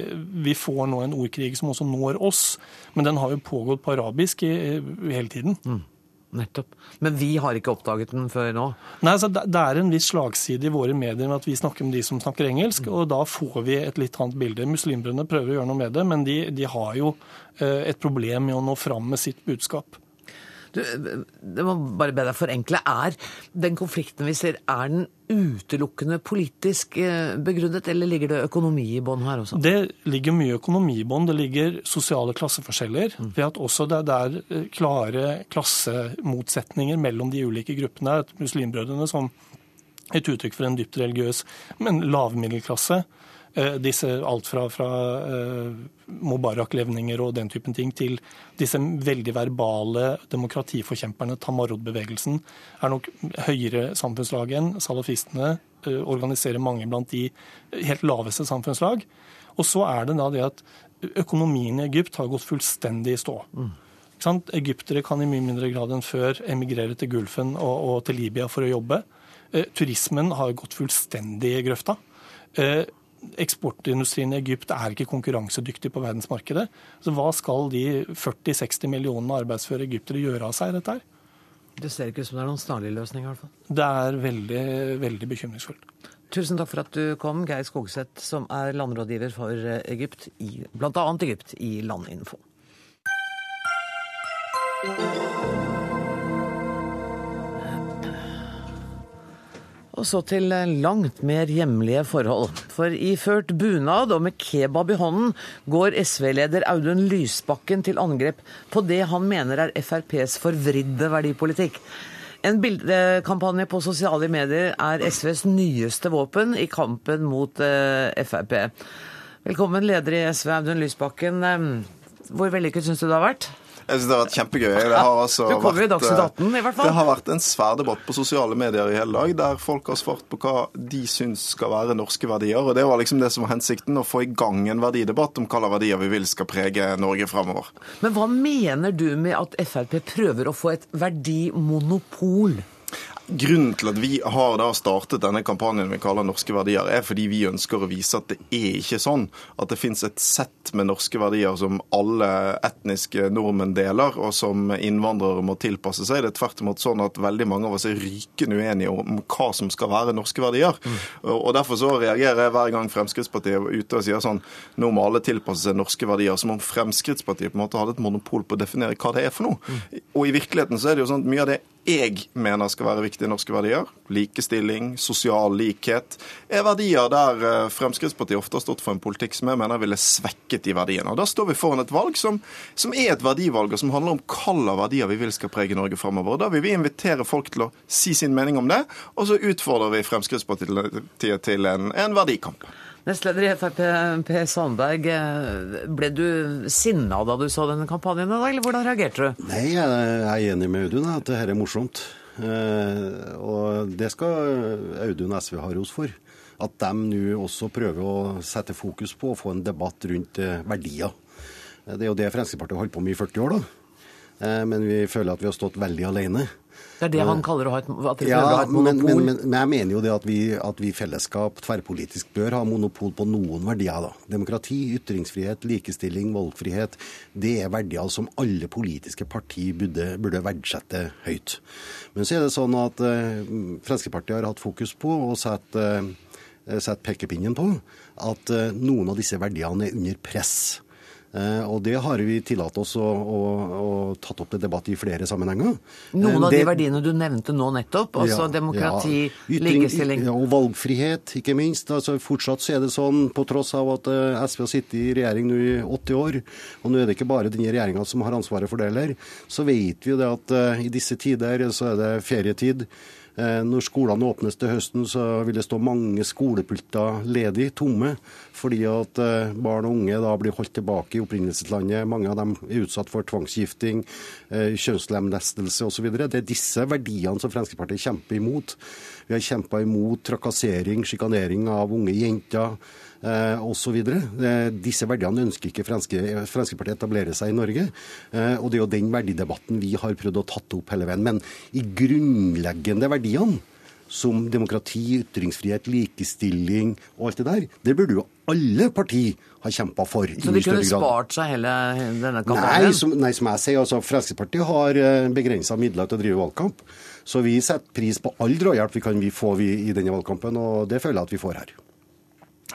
Speaker 9: vi, får nå en ordkrig som også når oss, men den har jo pågått på arabisk i, hele tiden. Mm.
Speaker 1: Nettopp. Men vi har ikke oppdaget den før nå?
Speaker 9: Nei, altså Det er en viss slagside i våre medier med at vi snakker med de som snakker engelsk, mm. og da får vi et litt annet bilde. Muslimbrødrene prøver å gjøre noe med det, men de, de har jo eh, et problem med å nå fram med sitt budskap.
Speaker 1: Du, det må bare be deg forenkle. Er den konflikten vi ser, er den utelukkende politisk eh, begrunnet, eller ligger det økonomi i bånn her også?
Speaker 9: Det ligger mye økonomi i bånn. Det ligger sosiale klasseforskjeller. Mm. ved at også det er eh, klare klassemotsetninger mellom de ulike gruppene. Muslimbrødrene som et uttrykk for en dypt religiøs, men lavmiddelklasse. Eh, disse, alt fra, fra uh, Mubarak-levninger og den typen ting til disse veldig verbale demokratiforkjemperne. Tamarod-bevegelsen er nok høyere samfunnslag enn salafistene. Uh, organiserer mange blant de helt laveste samfunnslag. Og så er det da det at økonomien i Egypt har gått fullstendig i stå. Mm. Egyptere kan i mye mindre grad enn før emigrere til Gulfen og, og til Libya for å jobbe. Eh, turismen har gått fullstendig i grøfta. Eh, eksportindustrien i Egypt er ikke konkurransedyktig på verdensmarkedet. Så hva skal de 40-60 millionene arbeidsføre egyptere gjøre av seg i dette her?
Speaker 1: Det ser ikke ut som det er noen snarlig løsning, i hvert fall.
Speaker 9: Det er veldig, veldig bekymringsfullt.
Speaker 1: Tusen takk for at du kom, Geir Skogseth, som er landrådgiver for Egypt, i, bl.a. Egypt, i Landinfo. Og så til langt mer hjemlige forhold. For iført bunad og med kebab i hånden går SV-leder Audun Lysbakken til angrep på det han mener er FrPs forvridde verdipolitikk. En bildekampanje på sosiale medier er SVs nyeste våpen i kampen mot eh, Frp. Velkommen, leder i SV, Audun Lysbakken. Hvor vellykket syns du det har vært?
Speaker 10: Jeg synes Det har vært kjempegøy. Det har, altså
Speaker 1: du kommer i Dagsnytt 18 i hvert fall.
Speaker 10: Det har vært en svær debatt på sosiale medier i hele dag, der folk har svart på hva de syns skal være norske verdier. og Det var liksom det som var hensikten, å få i gang en verdidebatt om hva slags verdier vi vil skal prege Norge fremover.
Speaker 1: Men hva mener du med at Frp prøver å få et verdimonopol?
Speaker 10: Grunnen til at vi har da startet denne kampanjen vi kaller Norske verdier, er fordi vi ønsker å vise at det er ikke sånn at det finnes et sett med norske verdier som alle etniske nordmenn deler, og som innvandrere må tilpasse seg. Det er tvert imot sånn at veldig mange av oss er rykende uenige om hva som skal være norske verdier. Mm. Og Derfor så reagerer jeg hver gang Fremskrittspartiet er ute og sier sånn nå må alle tilpasse seg norske verdier, som om Fremskrittspartiet på en måte hadde et monopol på å definere hva det er for noe. Mm. Og i virkeligheten så er det jo sånn at mye av det jeg mener skal være viktige norske verdier, likestilling, sosial likhet, er verdier der eh, Fremskrittspartiet ofte har stått for en politikk som jeg mener ville svekket de verdiene. Og Da står vi foran et valg som, som er et verdivalg, og som handler om hvilke verdier vi vil skal prege Norge fremover. Da vil vi invitere folk til å si sin mening om det, og så utfordrer vi Fremskrittspartiet til en, en verdikamp.
Speaker 1: Nestleder i Frp, Per Sandberg. Eh, ble du sinna da du så denne kampanjen, eller hvordan reagerte du?
Speaker 11: Nei, jeg er enig med Audun at dette er morsomt. Eh, og det skal Audun SV ha ros for. At de nå også prøver å sette fokus på å få en debatt rundt eh, verdier. Det er jo det Fremskrittspartiet har holdt på med i 40 år, da. Men vi føler at vi har stått veldig alene.
Speaker 1: Det er det han kaller å ha et, at
Speaker 11: ja, ha et monopol? Men, men, men, jeg mener jo det at vi, at vi fellesskap tverrpolitisk bør ha monopol på noen verdier. da. Demokrati, ytringsfrihet, likestilling, valgfrihet. Det er verdier som alle politiske partier burde, burde verdsette høyt. Men så er det sånn at eh, Fremskrittspartiet har hatt fokus på og sett, eh, sett pekepinnen på at eh, noen av disse verdiene er under press. Eh, og det har vi tillatt oss å, å, å tatt opp til debatt i flere sammenhenger.
Speaker 1: Noen av det, de verdiene du nevnte nå nettopp, altså ja, demokrati, ja, ytring, likestilling
Speaker 11: ja, Og valgfrihet, ikke minst. Altså, fortsatt så er det sånn, på tross av at eh, SV har sittet i regjering nå i 80 år, og nå er det ikke bare denne regjeringa som har ansvaret for det heller, så vet vi jo det at uh, i disse tider så er det ferietid. Eh, når skolene åpnes til høsten, så vil det stå mange skolepulter ledig, tomme, fordi at eh, barn og unge da blir holdt tilbake i opprinnelseslandet. Mange av dem er utsatt for tvangsgifting, eh, kjønnslemlestelse osv. Det er disse verdiene som Fremskrittspartiet kjemper imot. Vi har kjempa imot trakassering, sjikanering av unge jenter eh, osv. Eh, disse verdiene ønsker ikke Fremskrittspartiet etablere seg i Norge. Eh, og det er jo den verdidebatten vi har prøvd å tatt opp hele veien. Men i grunnleggende verdiene som demokrati, ytringsfrihet, likestilling og alt det der, det burde jo alle partier ha kjempa for.
Speaker 1: Så de kunne spart seg hele denne kampanjen?
Speaker 11: Nei, som, nei, som jeg sier, altså Fremskrittspartiet har eh, begrensa midler til å drive valgkamp. Så vi setter pris på all drahjelp vi kan få i denne valgkampen, og det føler jeg at vi får her.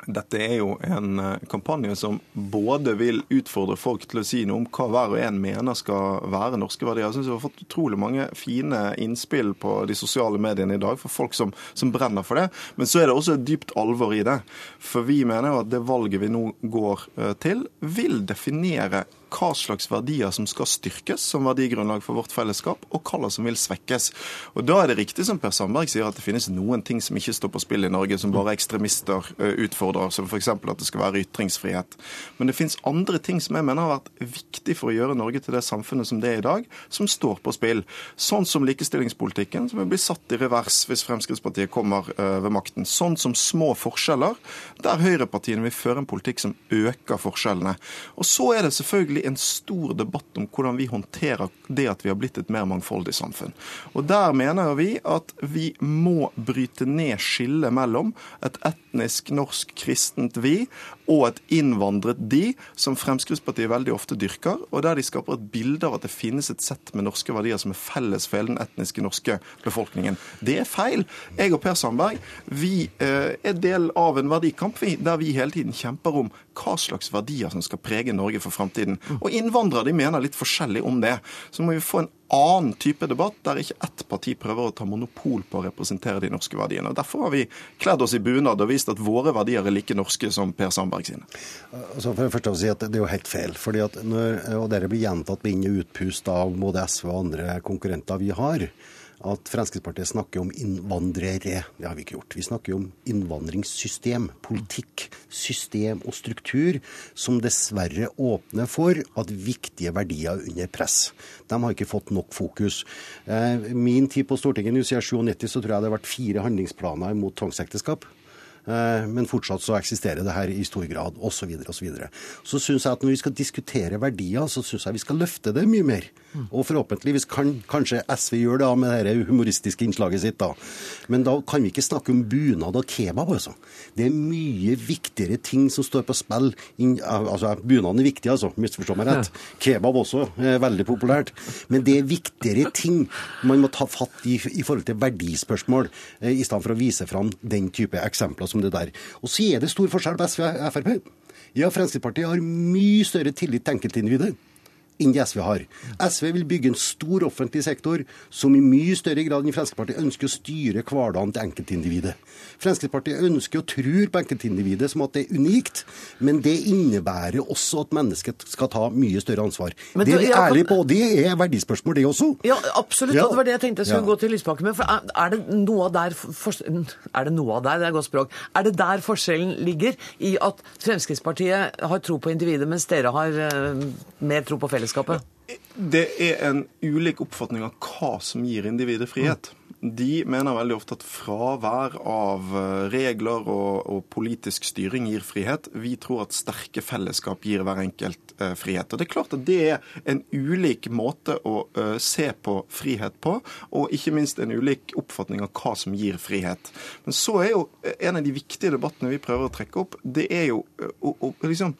Speaker 10: Dette er jo en eh, kampanje som både vil utfordre folk til å si noe om hva hver og en mener skal være norske verdier. Jeg synes Vi har fått utrolig mange fine innspill på de sosiale mediene i dag for folk som, som, brenner for det. Men så er det også et dypt alvor i det. For vi mener jo at det valget vi nå går eh, til, vil definere hva slags verdier som skal styrkes som verdigrunnlag for vårt fellesskap, og hva som vil svekkes. Og Da er det riktig som Per Sandberg sier, at det finnes noen ting som ikke står på spill i Norge, som bare ekstremister utfordrer, som f.eks. at det skal være ytringsfrihet. Men det finnes andre ting som jeg mener har vært viktig for å gjøre Norge til det samfunnet som det er i dag, som står på spill. Sånn som likestillingspolitikken, som vil bli satt i revers hvis Fremskrittspartiet kommer ved makten. Sånn som små forskjeller, der høyrepartiene vil føre en politikk som øker forskjellene. Og så er det selvfølgelig en stor debatt om hvordan vi håndterer det at vi har blitt et mer mangfoldig samfunn. Og Der mener vi at vi må bryte ned skillet mellom et etnisk norsk kristent vi og et innvandret de, som Fremskrittspartiet veldig ofte dyrker, og der de skaper et bilde av at det finnes et sett med norske verdier som er felles for hele den etniske norske befolkningen. Det er feil. Jeg og Per Sandberg vi eh, er del av en verdikamp vi, der vi hele tiden kjemper om hva slags verdier som skal prege Norge for framtiden. Og innvandrere de mener litt forskjellig om det. Så må vi få en annen type debatt der ikke ett parti prøver å ta monopol på å representere de norske verdiene. Og Derfor har vi kledd oss i bunad og vist at våre verdier er like norske som Per Sandberg sine.
Speaker 11: Altså for først å si at Det er jo helt feil. fordi at når, og Dette blir gjentatt med inn- og utpust av både SV og andre konkurrenter vi har at Fremskrittspartiet snakker om innvandrere. Det har vi ikke gjort. Vi snakker om innvandringssystem, politikk, system og struktur, som dessverre åpner for at viktige verdier er under press. De har ikke fått nok fokus. Eh, min tid på Stortinget, siden 97, så tror jeg det har vært fire handlingsplaner mot tvangsekteskap. Eh, men fortsatt så eksisterer det her i stor grad, osv. osv. Så, videre. så syns jeg at når vi skal diskutere verdier, så syns jeg vi skal løfte det mye mer. Og forhåpentligvis kan kanskje SV gjøre det med det humoristiske innslaget sitt, da. Men da kan vi ikke snakke om bunad og kebab, altså. Det er mye viktigere ting som står på spill. Altså, Bunaden er viktig, altså. Misforstå meg rett. Kebab også er veldig populært. Men det er viktigere ting man må ta fatt i i forhold til verdispørsmål, eh, i stedet for å vise fram den type eksempler som det der. Og så er det stor forskjell på SV og Frp. Ja, Fremskrittspartiet har mye større tillit til enkeltindividet enn det SV har. SV vil bygge en stor offentlig sektor som i mye større grad enn Fremskrittspartiet ønsker å styre hverdagen til enkeltindividet. Fremskrittspartiet ønsker og tror på enkeltindividet som at det er unikt, men det innebærer også at mennesket skal ta mye større ansvar. Men det er vi ja, ærlige på, og det er verdispørsmål, det også.
Speaker 1: Ja, absolutt. Ja. Og det var det jeg tenkte jeg skulle ja. gå til Lysbakken med. For er det noe av der for, Er det noe av der, det er godt språk. Er det der forskjellen ligger? I at Fremskrittspartiet har tro på individet, mens dere har uh, mer tro på fellesskapet?
Speaker 10: Det er en ulik oppfatning av hva som gir individet frihet. Mm de mener veldig ofte at fravær av eh, regler og, og, politisk styring gir frihet. Vi tror at sterke fellesskap gir hver enkelt eh, frihet. Og Det er klart at det er en ulik måte å eh, se på frihet på, og ikke minst en ulik oppfatning av hva som gir frihet. Men så er jo en av de viktige debattene vi prøver å trekke opp, det er jo uh, uh, liksom,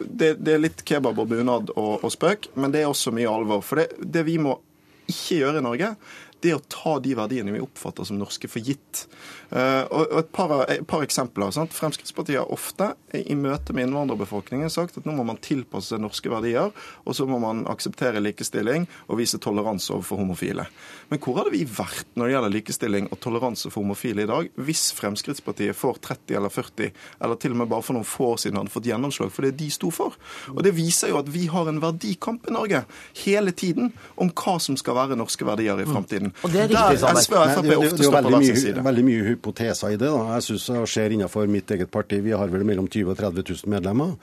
Speaker 10: det, det, er litt kebab og bunad og, og, spøk, men det er også mye alvor. For det, det vi må ikke gjøre i Norge, det å ta de verdiene vi oppfatter som norske, for gitt. Eh, og et par, et par eksempler. Sant? Fremskrittspartiet har ofte i møte med innvandrerbefolkningen sagt at nå må man tilpasse seg norske verdier, og så må man akseptere likestilling og vise toleranse overfor homofile. Men hvor hadde vi vært når det gjelder likestilling og toleranse for homofile i dag, hvis Fremskrittspartiet får 30 eller 40, eller til og med bare for noen få år siden hadde fått gjennomslag for det de sto for? Og Det viser jo at vi har en verdikamp i Norge hele tiden om hva som skal være norske verdier i framtiden siden.
Speaker 1: Og det er riktig,
Speaker 10: Der SV og Frp ofte står på hver sin side.
Speaker 11: Veldig mye hypoteser i det. da. Jeg syns det skjer innenfor mitt eget parti. Vi har vel mellom 20 og 30 000 medlemmer.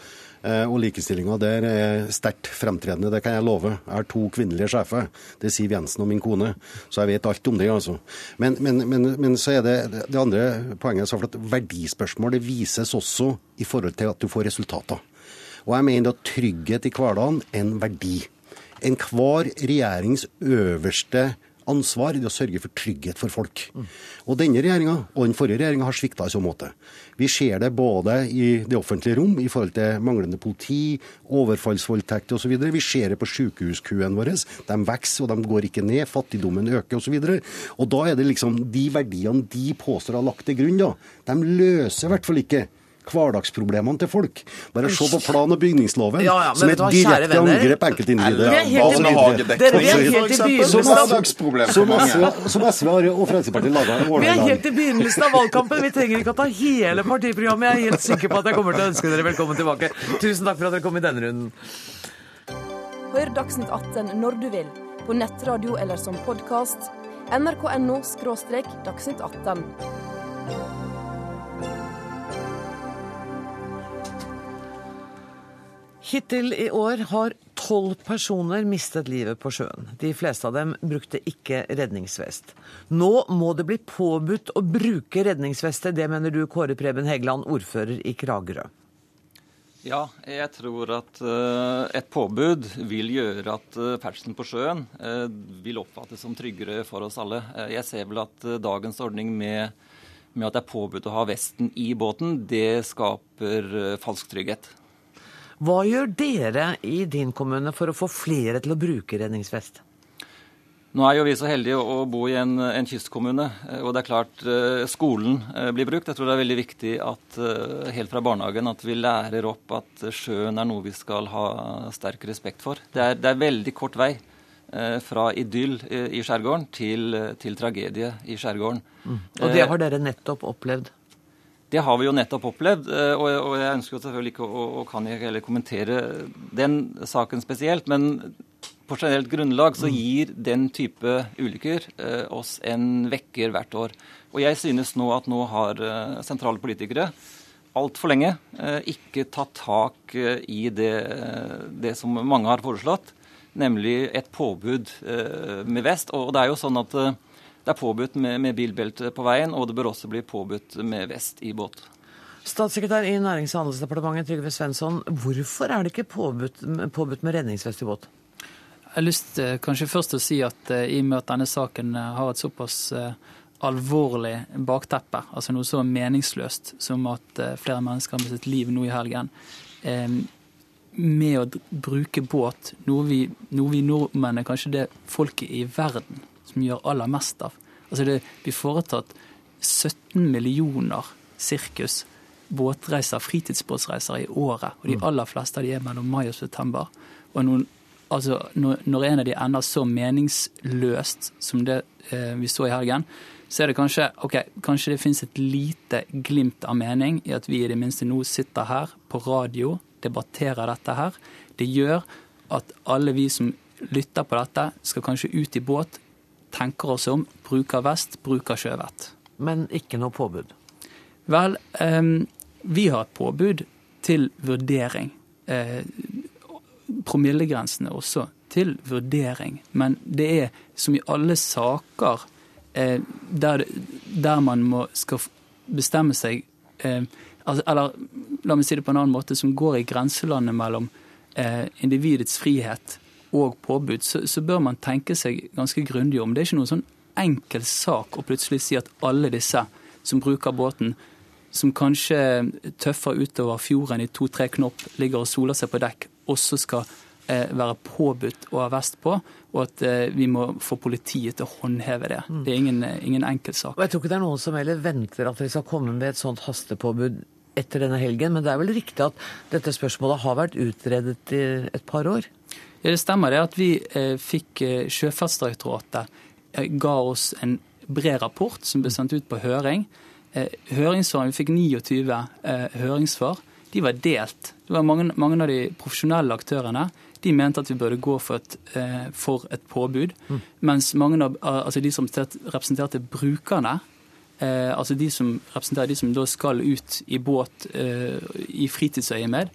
Speaker 11: Eh, og likestillinga der er sterkt fremtredende, det kan jeg love. Jeg har to kvinnelige sjefer. Det er Siv Jensen og min kone. Så jeg vet alt om det, altså. Men, men, men, men så er det det andre poenget så for at verdispørsmål det vises også i forhold til at du får resultater. Og jeg mener at trygghet i hverdagen er en verdi. Enhver regjerings øverste ansvar i å sørge for trygghet for folk. Og denne regjeringa og den forrige regjeringa har svikta i så måte. Vi ser det både i det offentlige rom i forhold til manglende politi, overfallsvoldtekter osv. Vi ser det på sykehuskøene våre. De vokser og de går ikke ned. Fattigdommen øker osv. Og, så og da er det liksom de verdiene de påstår har lagt til grunn, da, de løser i hvert fall ikke hverdagsproblemene til folk. Bare se på plan- og bygningsloven,
Speaker 1: Ja, ja,
Speaker 11: som
Speaker 1: er
Speaker 11: et direkte angrep på
Speaker 10: for
Speaker 11: Som Som. SV, og Fremskrittspartiet laga i
Speaker 1: vi er helt i begynnelsen av valgkampen. Vi trenger ikke å ta hele partiprogrammet. Jeg er helt sikker på at jeg kommer til å ønske dere velkommen tilbake. Tusen takk for at dere kom i denne runden.
Speaker 12: Hør Dagsnytt 18 når du vil, på nettradio eller som podkast. nrk.no – dagsnytt 18.
Speaker 1: Hittil i år har tolv personer mistet livet på sjøen. De fleste av dem brukte ikke redningsvest. Nå må det bli påbudt å bruke redningsveste. Det mener du, Kåre Preben Hegeland, ordfører i Kragerø.
Speaker 13: Ja, jeg tror at uh, et påbud vil gjøre at uh, ferdselen på sjøen uh, vil oppfattes som tryggere for oss alle. jeg ser vel at dagens ordning med, med, at det er påbudt å ha vesten i båten, det skaper falsk trygghet.
Speaker 1: Hva gjør dere i din kommune for å få flere til å bruke redningsvest?
Speaker 13: Nå er jo vi så heldige å bo i en, en kystkommune, og det er klart skolen blir brukt. Jeg tror det er veldig viktig at helt fra barnehagen at vi lærer opp at sjøen er noe vi skal ha sterk respekt for. Det er, det er veldig kort vei fra idyll i skjærgården til, til tragedie i skjærgården.
Speaker 1: Mm. Og det har dere nettopp opplevd?
Speaker 13: Det har vi jo nettopp opplevd, og jeg ønsker jo selvfølgelig ikke å, og kan ikke heller kommentere den saken spesielt. Men på generelt grunnlag så gir den type ulykker eh, oss en vekker hvert år. Og jeg synes nå at nå har eh, sentrale politikere altfor lenge eh, ikke tatt tak i det, det, som mange har foreslått, nemlig et påbud med vest. Og det er jo sånn at det er påbudt med, med bilbelte på veien, og det bør også bli påbudt med vest i båt.
Speaker 1: Statssekretær i Nærings- og handelsdepartementet Trygve Svensson, hvorfor er det ikke påbudt, påbudt med redningsvest i båt?
Speaker 14: Jeg har lyst kanskje først å si at uh, i og med at denne saken uh, har et såpass alvorlig bakteppe, altså noe så meningsløst som at flere mennesker har mistet liv nå i helgen, med å bruke båt, noe vi, noe vi nordmenn er kanskje det folket i verden som gjør aller mest av. Altså Det blir foretatt 17 millioner sirkus båtreiser, fritidsbåtreiser i året. Og de aller fleste av de er mellom mai og september. Og noen, altså, når en av de ender så meningsløst som det eh, vi så i helgen, så er det kanskje ok, kanskje det finnes et lite glimt av mening i at vi i det minste nå sitter her på radio, debatterer dette her. Det gjør at alle vi som lytter på dette, skal kanskje ut i båt, tenker oss om, bruker vest, bruker sjøvett.
Speaker 1: Men ikke noe påbud?
Speaker 14: Vel, vi har et påbud til vurdering. Eh, promillegrensene også til vurdering. Men det er som i alle saker eh, der, der, man må, skal bestemme seg eh, Eller la meg si det på en annen måte, som går i grenselandet mellom eh, individets frihet og påbud, så, så, bør man tenke seg ganske grundig om. Det er ikke noen sånn enkel sak å plutselig si at alle disse som bruker båten, som kanskje tøffer utover fjorden i to-tre knopp, ligger og soler seg på dekk, også skal eh, være påbudt å ha vest på, og at eh, vi må få politiet til å håndheve det. Det er ingen, ingen enkel sak.
Speaker 1: Og Jeg tror ikke det er noen som heller venter at vi skal komme med et sånt hastepåbud etter denne helgen, men det er vel riktig at dette spørsmålet har vært utredet i et par år?
Speaker 14: Det stemmer det at vi eh, fikk eh, Sjøfartsdirektoratet eh, ga oss en bred rapport som ble sendt ut på høring. Høringssvarene, Vi fikk 29 eh, høringssvar. De var delt. Det var mange, mange, av de profesjonelle aktørene de mente at vi burde gå for et, for et påbud. Mm. Mens mange av altså de som representerte brukerne, eh, altså de som representerer de som da skal ut i båt eh, i fritidsøyemed,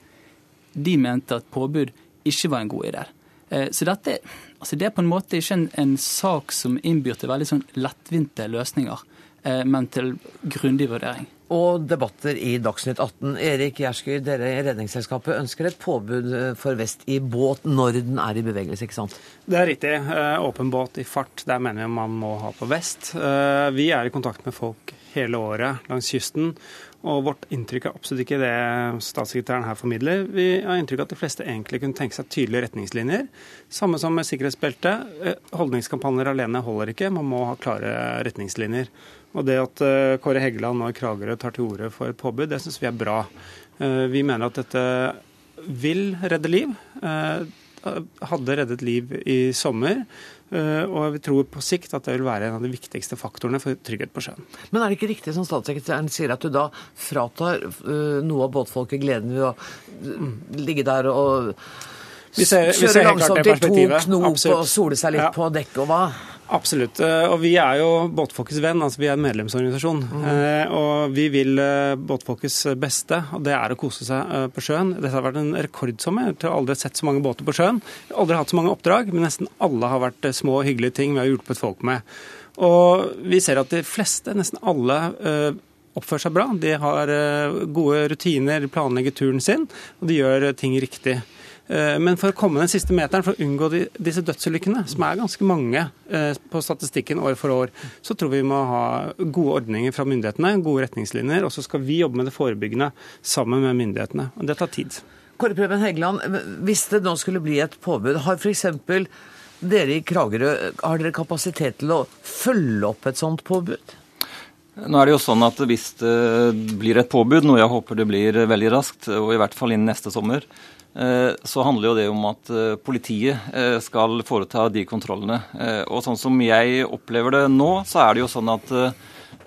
Speaker 14: de mente at påbud ikke var en god idé. Så dette, altså det er på en måte ikke en, en sak som innbyr til veldig sånn lettvinte løsninger, men til grundig vurdering.
Speaker 1: og debatter i Dagsnytt 18. Erik Gjersky, dere i Redningsselskapet ønsker et påbud for vest i båt når den er i bevegelse, ikke sant?
Speaker 15: Det er riktig. Eh, åpen båt i fart, der mener vi man må ha på vest. Eh, vi er i kontakt med folk hele året langs kysten. Og vårt inntrykk er absolutt ikke det statssekretæren her formidler. Vi har inntrykk av at de fleste egentlig kunne tenke seg tydelige retningslinjer. Samme som med sikkerhetsbelte. Eh, holdningskampanjer alene holder ikke, man må ha klare retningslinjer. Og det at eh, Kåre Heggeland og Kragerø tar til orde for et påbud, det syns vi er bra. Eh, vi mener at dette vil redde liv. Hadde reddet liv i sommer. Og vi tror på sikt at det vil være en av de viktigste faktorene for trygghet på sjøen.
Speaker 1: Men er det ikke riktig som statssekretæren sier, at du da fratar noe av båtfolket gleden ved å ligge der og kjøre langsomt i to knop og sole seg litt ja. på dekket og hva?
Speaker 15: Absolutt. Eh, og vi er jo båtfolkets venn, altså vi er en medlemsorganisasjon. Mm. Eh, og vi vil eh, båtfolkets beste, og det er å kose seg på sjøen. Dette har vært en rekordsommer. Jeg har aldri sett så mange båter på sjøen. Aldri hatt så mange oppdrag, men nesten alle har vært små og hyggelige ting vi har hjulpet folk med. Og vi ser at de fleste, nesten alle, oppfører seg bra. De har gode rutiner, planlegger turen sin, og de gjør ting riktig. Eh, men for å komme den siste meteren, for å unngå disse dødsulykkene, som er ganske mange eh, på statistikken år for år, så tror vi vi må ha gode ordninger fra myndighetene, gode retningslinjer. Og så skal vi jobbe med det forebyggende sammen med myndighetene. Og det tar tid.
Speaker 1: Kåre Preben Hegeland, hvis det nå skulle bli et påbud, har f.eks. dere i Kragerø har dere kapasitet til å følge opp et sånt påbud?
Speaker 13: Nå er det jo sånn at Hvis det blir et påbud, noe jeg håper det blir veldig raskt, og i hvert fall innen neste sommer, Eh, så handler jo det om at eh, politiet eh, skal foreta de kontrollene. Og sånn som jeg opplever det nå, så er det jo sånn at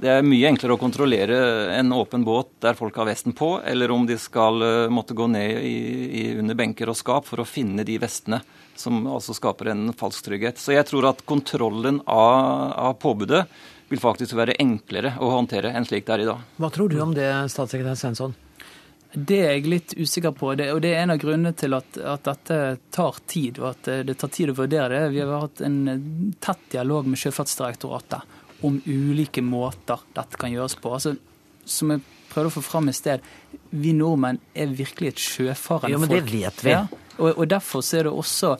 Speaker 13: det er mye enklere å kontrollere en åpen båt der folk har vesten på, eller om de skal måtte gå ned i, i under benker og skap for å finne de vestene, som altså skaper en falsk trygghet. Så jeg tror at kontrollen av, av påbudet vil faktisk være enklere å håndtere enn slik det er i dag.
Speaker 1: Hva tror du om det, statssekretær Svensson?
Speaker 14: Det er jeg litt usikker på, det, og det er en av grunnene til at, at, dette tar tid. og at det tar tid å vurdere det. Vi har hatt en tett dialog med Sjøfartsdirektoratet om ulike måter dette kan gjøres på. Altså, som jeg prøvde å få fram i sted, vi nordmenn er virkelig et sjøfarende
Speaker 1: folk. Ja, men det vet vi. Ja,
Speaker 14: og, og derfor er det også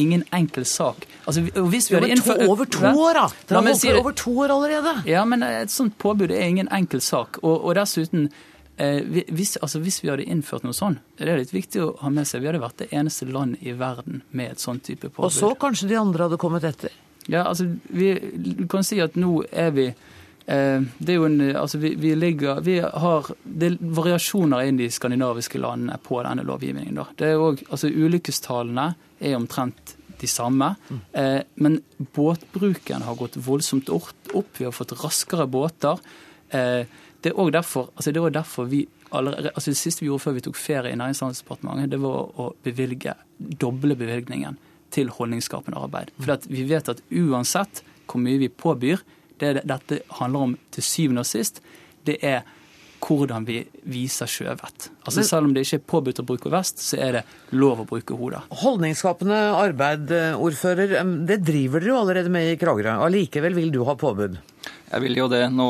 Speaker 14: ingen enkel sak. Altså,
Speaker 1: hvis vi hadde innført... Over to år, da! Det har holdt over to år allerede.
Speaker 14: Ja, men et sånt påbud er ingen enkel sak. Og, og dessuten Eh, hvis, altså hvis, vi hadde innført noe sånn, det er litt viktig å ha med seg, vi hadde vært det eneste land i verden med et sånt type påbud.
Speaker 1: Og så kanskje de andre hadde kommet etter?
Speaker 14: Ja, altså vi kan si at nå er vi eh, det er jo en, altså vi, vi, ligger, vi har det er variasjoner inn i de skandinaviske landene på denne lovgivningen. Da. Det er også, altså Ulykkestallene er omtrent de samme, mm. eh, men båtbruken har gått voldsomt opp. Vi har fått raskere båter. Eh, det er òg derfor, altså det var derfor vi allerede, altså det siste vi gjorde før vi tok ferie i Nærings- og det var å bevilge doble bevilgningen til holdningsskapende arbeid. For vi vet at uansett hvor mye vi påbyr, det dette handler om til syvende og sist, det er hvordan vi viser sjøvett. Altså Selv om det ikke er påbudt å bruke vest, så er det lov å bruke hodet.
Speaker 1: Holdningsskapende arbeid, ordfører, det driver dere jo allerede med i Kragerø. Allikevel vil du ha påbud?
Speaker 13: Jeg vil jo det. Nå,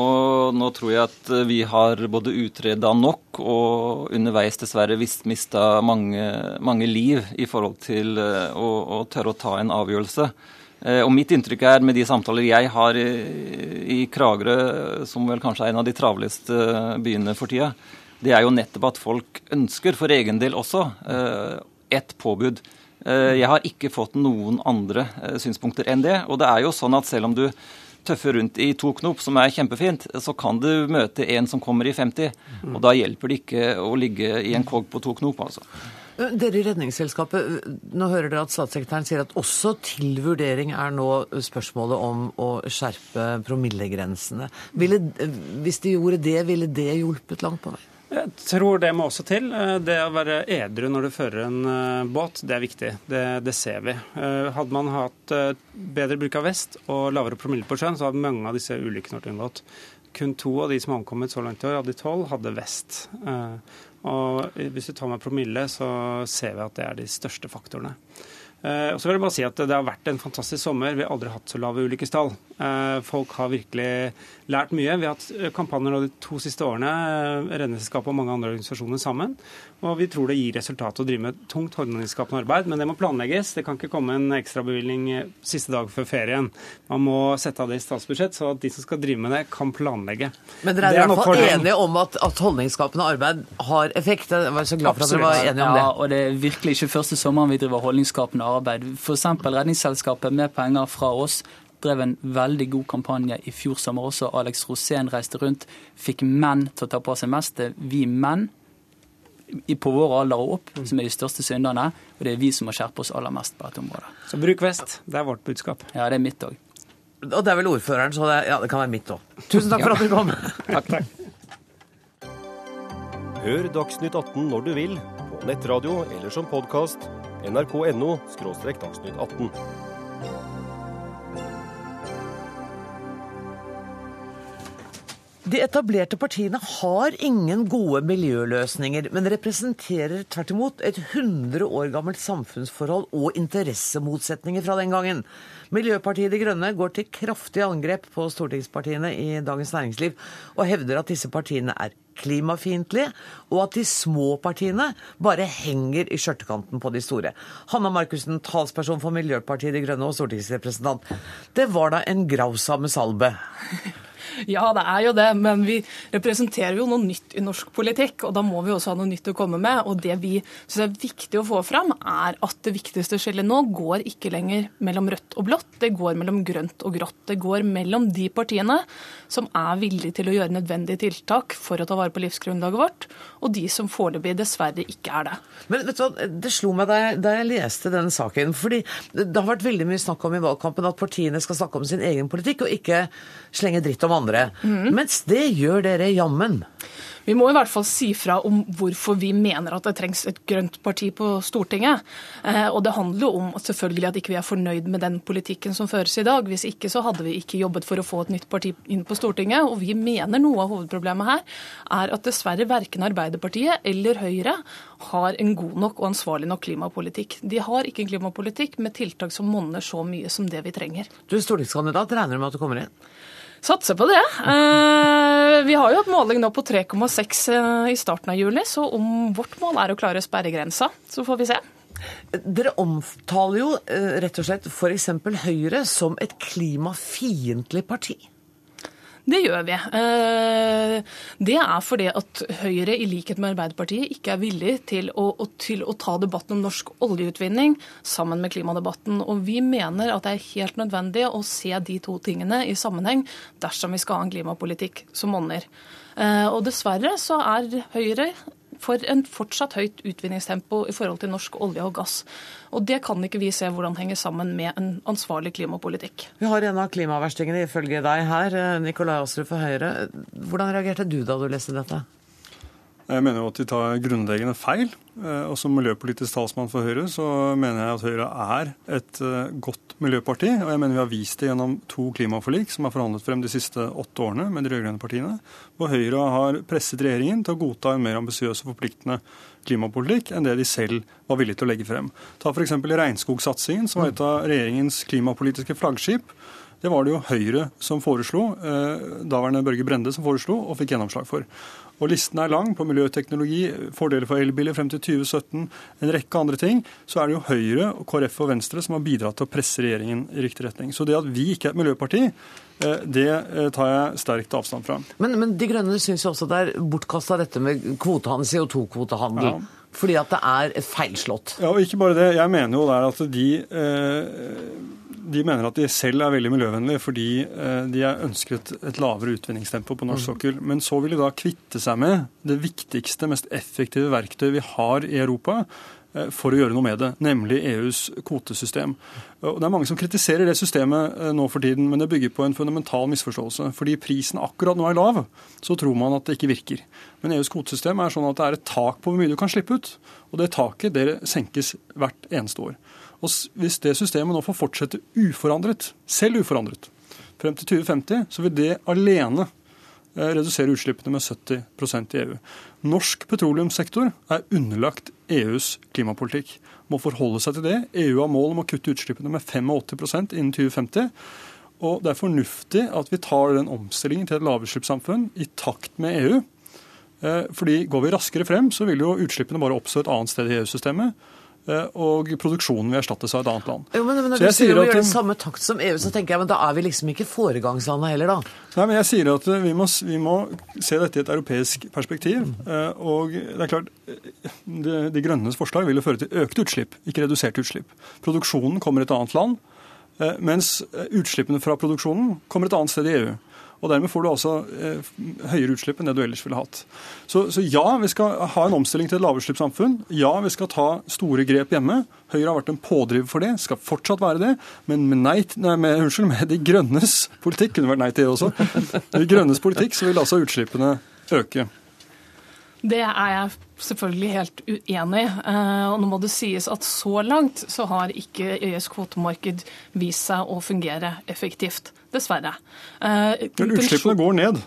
Speaker 13: nå, tror jeg at vi har både utreda nok og underveis dessverre visst mista mange, mange, liv i forhold til eh, å, å, tørre å ta en avgjørelse. Eh, og mitt inntrykk er, med de samtaler jeg har i, i Kragerø, som vel kanskje er en av de travleste byene for tida, det er jo nettopp at folk ønsker, for egen del også, eh, et påbud. Jeg har ikke fått noen andre synspunkter enn det. Og det er jo sånn at selv om du tøffer rundt i to knop, som er kjempefint, så kan du møte en som kommer i 50. Mm. Og da hjelper det ikke å ligge i en kogg på to knop, altså.
Speaker 1: Dere i Redningsselskapet, nå hører dere at statssekretæren sier at også til vurdering er nå spørsmålet om å skjerpe promillegrensene. Ville, hvis de gjorde det, ville det hjulpet langt på vei?
Speaker 15: Jeg tror det må også til. Eh, det å være edru når du fører en eh, båt, det er viktig. Det, det, ser vi. Eh, hadde man hatt bedre bruk av vest og lavere promille på sjøen, så hadde mange av disse ulykkene vært unngått. Kun to av de som har omkommet så langt i år, av de tolv, hadde vest. Og hvis vi tar med promille, så ser vi at det er de største faktorene. Eh, og så vil jeg bare si at Det har vært en fantastisk sommer. Vi har aldri hatt så lave ulykkestall. Eh, folk har virkelig lært mye. Vi har hatt eh, kampanjer de to siste årene, Redningsselskapet og mange andre organisasjoner sammen. Og vi tror det gir resultat å drive med tungt holdningsskapende arbeid. Men det må planlegges. Det kan ikke komme en ekstrabevilgning siste dag før ferien. Man må sette av det i statsbudsjett, så at de som skal drive med det, kan planlegge.
Speaker 1: Men dere er, er i hvert fall enige om at, at, holdningsskapende arbeid har effekt? Jeg var så glad for at dere var enige om det.
Speaker 14: Ja, og det er virkelig ikke første sommeren vi driver holdningsskapende arbeid. F.eks. Redningsselskapet med penger fra oss drev en veldig god kampanje i fjor sommer også. Alex Rosén reiste rundt, fikk menn til å ta på seg mest. Det er vi menn på vår alder og opp som er de største synderne, og det er vi som må skjerpe oss aller mest på dette området.
Speaker 15: Så bruk vest. Det er vårt budskap.
Speaker 14: Ja, det er mitt òg.
Speaker 1: Og det er vel ordføreren, så det, ja, det kan være mitt òg. Tusen takk for at du kom.
Speaker 15: takk, takk.
Speaker 16: Hør Dagsnytt 18 når du vil, på nettradio eller som podkast nrk.no – dagsnytt 18.
Speaker 1: De etablerte partiene har ingen gode miljøløsninger, men representerer tvert imot et 100 år gammelt samfunnsforhold og interessemotsetninger fra den gangen. Miljøpartiet De Grønne går til kraftig angrep på stortingspartiene i Dagens Næringsliv, og hevder at disse partiene er klimafiendtlige, og at de små partiene bare henger i skjørtekanten på de store. Hanna Markussen, talsperson for Miljøpartiet De Grønne og stortingsrepresentant. Det var da en grausame salbe?
Speaker 17: Ja, det er jo det, men vi representerer jo noe nytt i norsk politikk. Og da må vi også ha noe nytt å komme med. Og det vi syns er viktig å få fram, er at det viktigste skillet nå går ikke lenger mellom rødt og blått, det går mellom grønt og grått. Det går mellom de partiene som er villige til å gjøre nødvendige tiltak for å ta vare på livsgrunnlaget vårt, og de som foreløpig dessverre ikke er det.
Speaker 1: Men vet du hva, det slo meg da jeg, da jeg leste denne saken, fordi det har vært veldig mye snakk om i valgkampen at partiene skal snakke om sin egen politikk, og ikke slenge dritt om andre. Mm. Mens det gjør dere jammen.
Speaker 17: Vi må i hvert fall si fra om hvorfor vi mener at det trengs et grønt parti på Stortinget. Eh, og det handler jo om at selvfølgelig at ikke vi er fornøyd med den politikken som føres i dag. Hvis ikke så hadde vi ikke jobbet for å få et nytt parti inn på Stortinget. Og vi mener noe av hovedproblemet her er at dessverre verken Arbeiderpartiet eller Høyre har en god nok og ansvarlig nok klimapolitikk. De har ikke en klimapolitikk med tiltak som monner så mye som det vi trenger.
Speaker 1: Du er stortingskandidat, regner du med at du kommer inn?
Speaker 17: Satser på det. Eh, vi har jo et måling nå på 3,6 eh, i starten av juli, så om vårt mål er å klare sperregrensa, så får vi se.
Speaker 1: Dere omtaler jo eh, rett og slett f.eks. Høyre som et klimafiendtlig parti.
Speaker 17: Det gjør vi. Eh, det er fordi at Høyre, i likhet med Arbeiderpartiet, ikke er villig til å, til å, ta debatten om norsk oljeutvinning sammen med klimadebatten. Og vi mener at det er helt nødvendig å se de to tingene i sammenheng dersom vi skal ha en klimapolitikk som monner. Eh, og dessverre så er Høyre for en fortsatt høyt utvinningstempo i forhold til norsk olje og gass. Og Det kan ikke vi se hvordan henger sammen med en ansvarlig klimapolitikk.
Speaker 1: Vi har en av klimaverstingene ifølge deg her, Nikolai Astrup fra Høyre. Hvordan reagerte du da du leste dette?
Speaker 18: Jeg mener jo at de tar grunnleggende feil. Eh, og som miljøpolitisk talsmann for Høyre, så mener jeg at Høyre er et eh, godt miljøparti. Og jeg mener vi har vist det gjennom to klimaforlik som er forhandlet frem de siste åtte årene med de rød-grønne partiene. Hvor Høyre har presset regjeringen til å godta en mer ambisiøs og forpliktende klimapolitikk enn det de selv var villige til å legge frem. Ta f.eks. regnskogsatsingen, som var et av regjeringens klimapolitiske flaggskip. Det var det jo Høyre som foreslo, eh, daværende Børge Brende som foreslo, og fikk gjennomslag for. Og listen er lang på miljøteknologi, fordeler for elbiler frem til 2017, en rekke andre ting. Så er det jo Høyre, KrF og Venstre som har bidratt til å presse regjeringen i riktig retning. Så det at vi ikke er et miljøparti, eh, det eh, tar jeg sterkt avstand fra.
Speaker 1: Men, men De Grønne syns også det er bortkasta dette med kvotehandel, CO2-kvotehandel. Ja. Fordi at det er feilslått.
Speaker 18: Ja, og ikke bare det. Jeg mener jo der at de eh, de mener at de selv er veldig miljøvennlige fordi eh, de ønsker et, et lavere utvinningstempo på norsk mm. sokkel. Men så vil de da kvitte seg med det viktigste, mest effektive verktøyet vi har i Europa eh, for å gjøre noe med det, nemlig EUs kvotesystem. Og det er Mange som kritiserer det systemet eh, nå for tiden, men det bygger på en fundamental misforståelse. Fordi prisen akkurat nå er lav, så tror man at det ikke virker. Men EUs kvotesystem er sånn at det er et tak på hvor mye du kan slippe ut. Og det taket det senkes hvert eneste år. Og Hvis det systemet nå får fortsette uforandret, selv uforandret, frem til 2050, så vil det alene eh, redusere utslippene med 70% i EU. Norsk petroleumssektor er underlagt EUs klimapolitikk. Må forholde seg til det. EU har mål om å kutte utslippene med 85% innen 2050. Og det er fornuftig at vi tar den omstillingen til et lavutslippssamfunn i takt med EU. Eh, fordi Går vi raskere frem, så vil jo utslippene bare oppstå et annet sted i EU-systemet. Eh, og produksjonen vil erstattes av et annet land.
Speaker 1: Jo, men, men Når du sier at, vi gjør det samme takt som EU, så tenker jeg men da er vi liksom ikke foregangslandet heller, da.
Speaker 18: Nei, men jeg sier at vi må, vi må se dette i et europeisk perspektiv. Eh, og det er klart, De, de grønnes forslag vil jo føre til økte utslipp, ikke reduserte utslipp. Produksjonen kommer i et annet land, mens utslippene fra produksjonen kommer et annet sted i EU. Og Dermed får du altså eh, høyere utslipp enn det du ellers ville hatt. Så, så, ja, vi skal ha en omstilling til et lavutslippssamfunn. Ja, vi skal ta store grep hjemme. Høyre har vært en pådriver for det, skal fortsatt være det. Men med, nei, nei, med, unnskyld, med De grønnes politikk kunne vært nei til det også. De grønnes politikk så vil altså utslippene øke.
Speaker 17: Det er jeg selvfølgelig helt uenig i. Eh, og nå må det sies at så langt så har ikke EUs kvotemarked vist seg å fungere effektivt dessverre.
Speaker 18: Eh, Men utslippene går ned?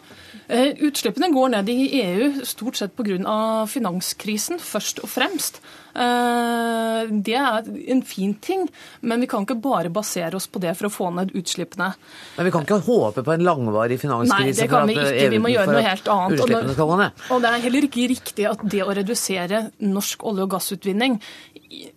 Speaker 17: Eh, utslippene går ned i EU stort sett pga. finanskrisen, først og fremst. Eh, det er en fin ting, men vi kan ikke bare basere oss på det for å få ned utslippene.
Speaker 1: Men vi kan ikke håpe på en langvarig finanskrise
Speaker 17: Nei, det kan vi ikke. Vi må gjøre noe helt annet.
Speaker 1: Utslippene skal gå ned.
Speaker 17: Og det er heller ikke riktig at det å redusere norsk olje- og gassutvinning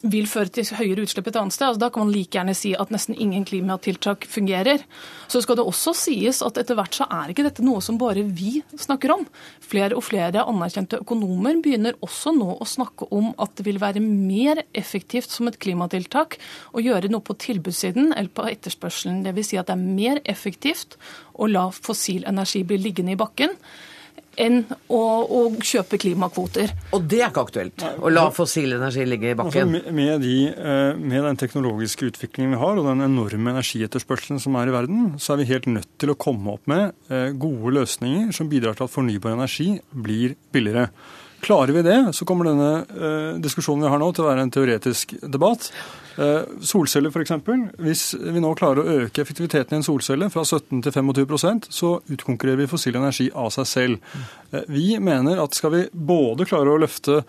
Speaker 17: vil føre til høyere utslipp et annet sted. Altså, da kan man like gjerne si at nesten ingen klimatiltak fungerer. Så skal det også sies at etter hvert så er ikke dette noe som bare vi snakker om. Flere og flere anerkjente økonomer begynner også nå å snakke om at det vil være mer effektivt som et klimatiltak å gjøre noe på tilbudssiden eller på etterspørselen. Dvs. Si at det er mer effektivt å la fossil energi bli liggende i bakken enn å, å, kjøpe klimakvoter.
Speaker 1: Og det er ikke aktuelt? Å la fossil energi ligge i bakken?
Speaker 18: Altså, med, de, eh, med, den teknologiske utviklingen vi har, og den enorme energietterspørselen som er i verden, så er vi helt nødt til å komme opp med eh, gode løsninger som bidrar til at fornybar energi blir billigere. Klarer vi det, så kommer denne eh, diskusjonen vi har nå til å være en teoretisk debatt. Eh, solceller f.eks. Hvis vi nå klarer å øke effektiviteten i en solcelle fra 17 til 25% så utkonkurrerer vi fossil energi av seg selv. Eh, vi mener at skal vi både klare å løfte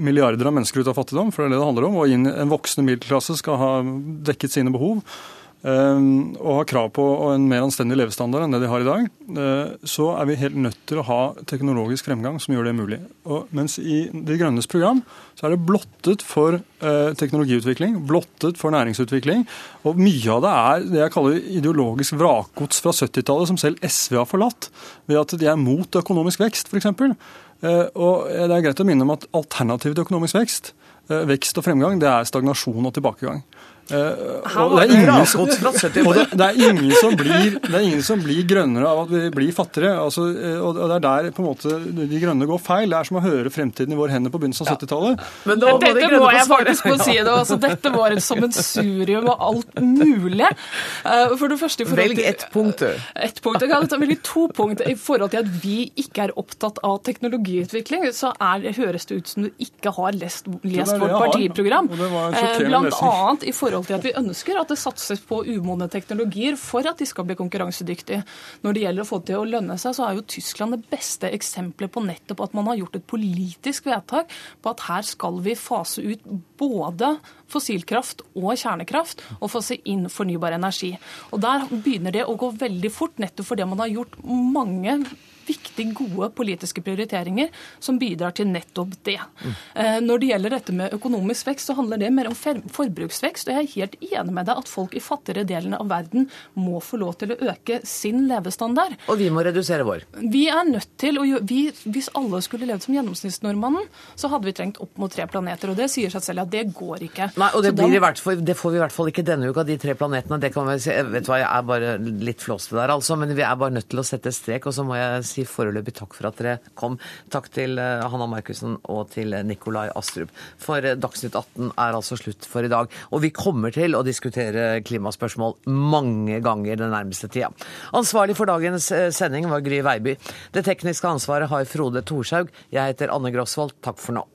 Speaker 18: milliarder av mennesker ut av fattigdom, for det er det det handler om, og inn en voksende middelklasse skal ha dekket sine behov, og har krav på en mer anstendig levestandard enn det de har i dag, eh, så er vi helt nødt til å ha teknologisk fremgang som gjør det mulig. Og mens i De grønnes program så er det blottet for eh, teknologiutvikling, blottet for næringsutvikling. Og mye av det er det jeg kaller ideologisk vrakgods fra 70-tallet, som selv SV har forlatt, ved at de er mot økonomisk vekst, f.eks. Eh, og det er greit å minne om at alternativet til økonomisk vekst, vekst og fremgang, det er stagnasjon og tilbakegang. Uh, og det, er ingen som, og det, det, er ingen som blir, det er ingen som blir grønnere av at vi blir fattigere. Altså, eh, og det er der på en måte de grønne går feil. Det er som å høre fremtiden i våre hender på begynnelsen av 70-tallet.
Speaker 17: Ja. Dette må jeg faktisk få si det. Altså, dette var et sammensurium av alt mulig. Uh, for det første, for
Speaker 1: Velg ett punkt, du.
Speaker 17: Ett punkt. Jeg kan velge to punkt. I forhold til at vi ikke er opptatt av teknologiutvikling, så er, høres det ut som du ikke har lest, lest vårt partiprogram. Blant annet i forhold til at vi ønsker at det satses på umodne teknologier for at de skal bli konkurransedyktige. Når det gjelder å få til å lønne seg, så er jo Tyskland det beste eksempelet på nettopp at man har gjort et politisk vedtak på at her skal vi fase ut både fossilkraft og kjernekraft og fase inn fornybar energi. Og Der begynner det å gå veldig fort, nettopp fordi man har gjort mange viktig gode politiske prioriteringer som bidrar til nettopp det. Mm. Når det gjelder dette med økonomisk vekst, så handler det mer om forbruksvekst. og Jeg er helt enig med deg at folk i fattigere delene av verden må få lov til å øke sin levestandard.
Speaker 1: Og vi må redusere vår.
Speaker 17: Vi er nødt til å gjøre, vi, Hvis alle skulle levd som gjennomsnittsnordmannen, så hadde vi trengt opp mot tre planeter. Og det sier seg selv at det går ikke.
Speaker 1: Nei, og det, blir da, fall, det får vi i hvert fall ikke denne uka, de tre planetene. Det kan vi vet du hva, Jeg er bare litt flåste der, altså. Men vi er bare nødt til å sette strek. Og så må jeg si foreløpig takk for at dere kom. Takk til eh, Hanna Markussen og til Nikolai Astrup. For eh, Dagsnytt 18 er altså slutt for i dag. Og vi kommer til å diskutere klimaspørsmål mange ganger den nærmeste tida. Ansvarlig for dagens eh, sending var Gry Veiby. Det tekniske ansvaret har Frode Thorshaug. Jeg heter Anne Grosvold. Takk for nå.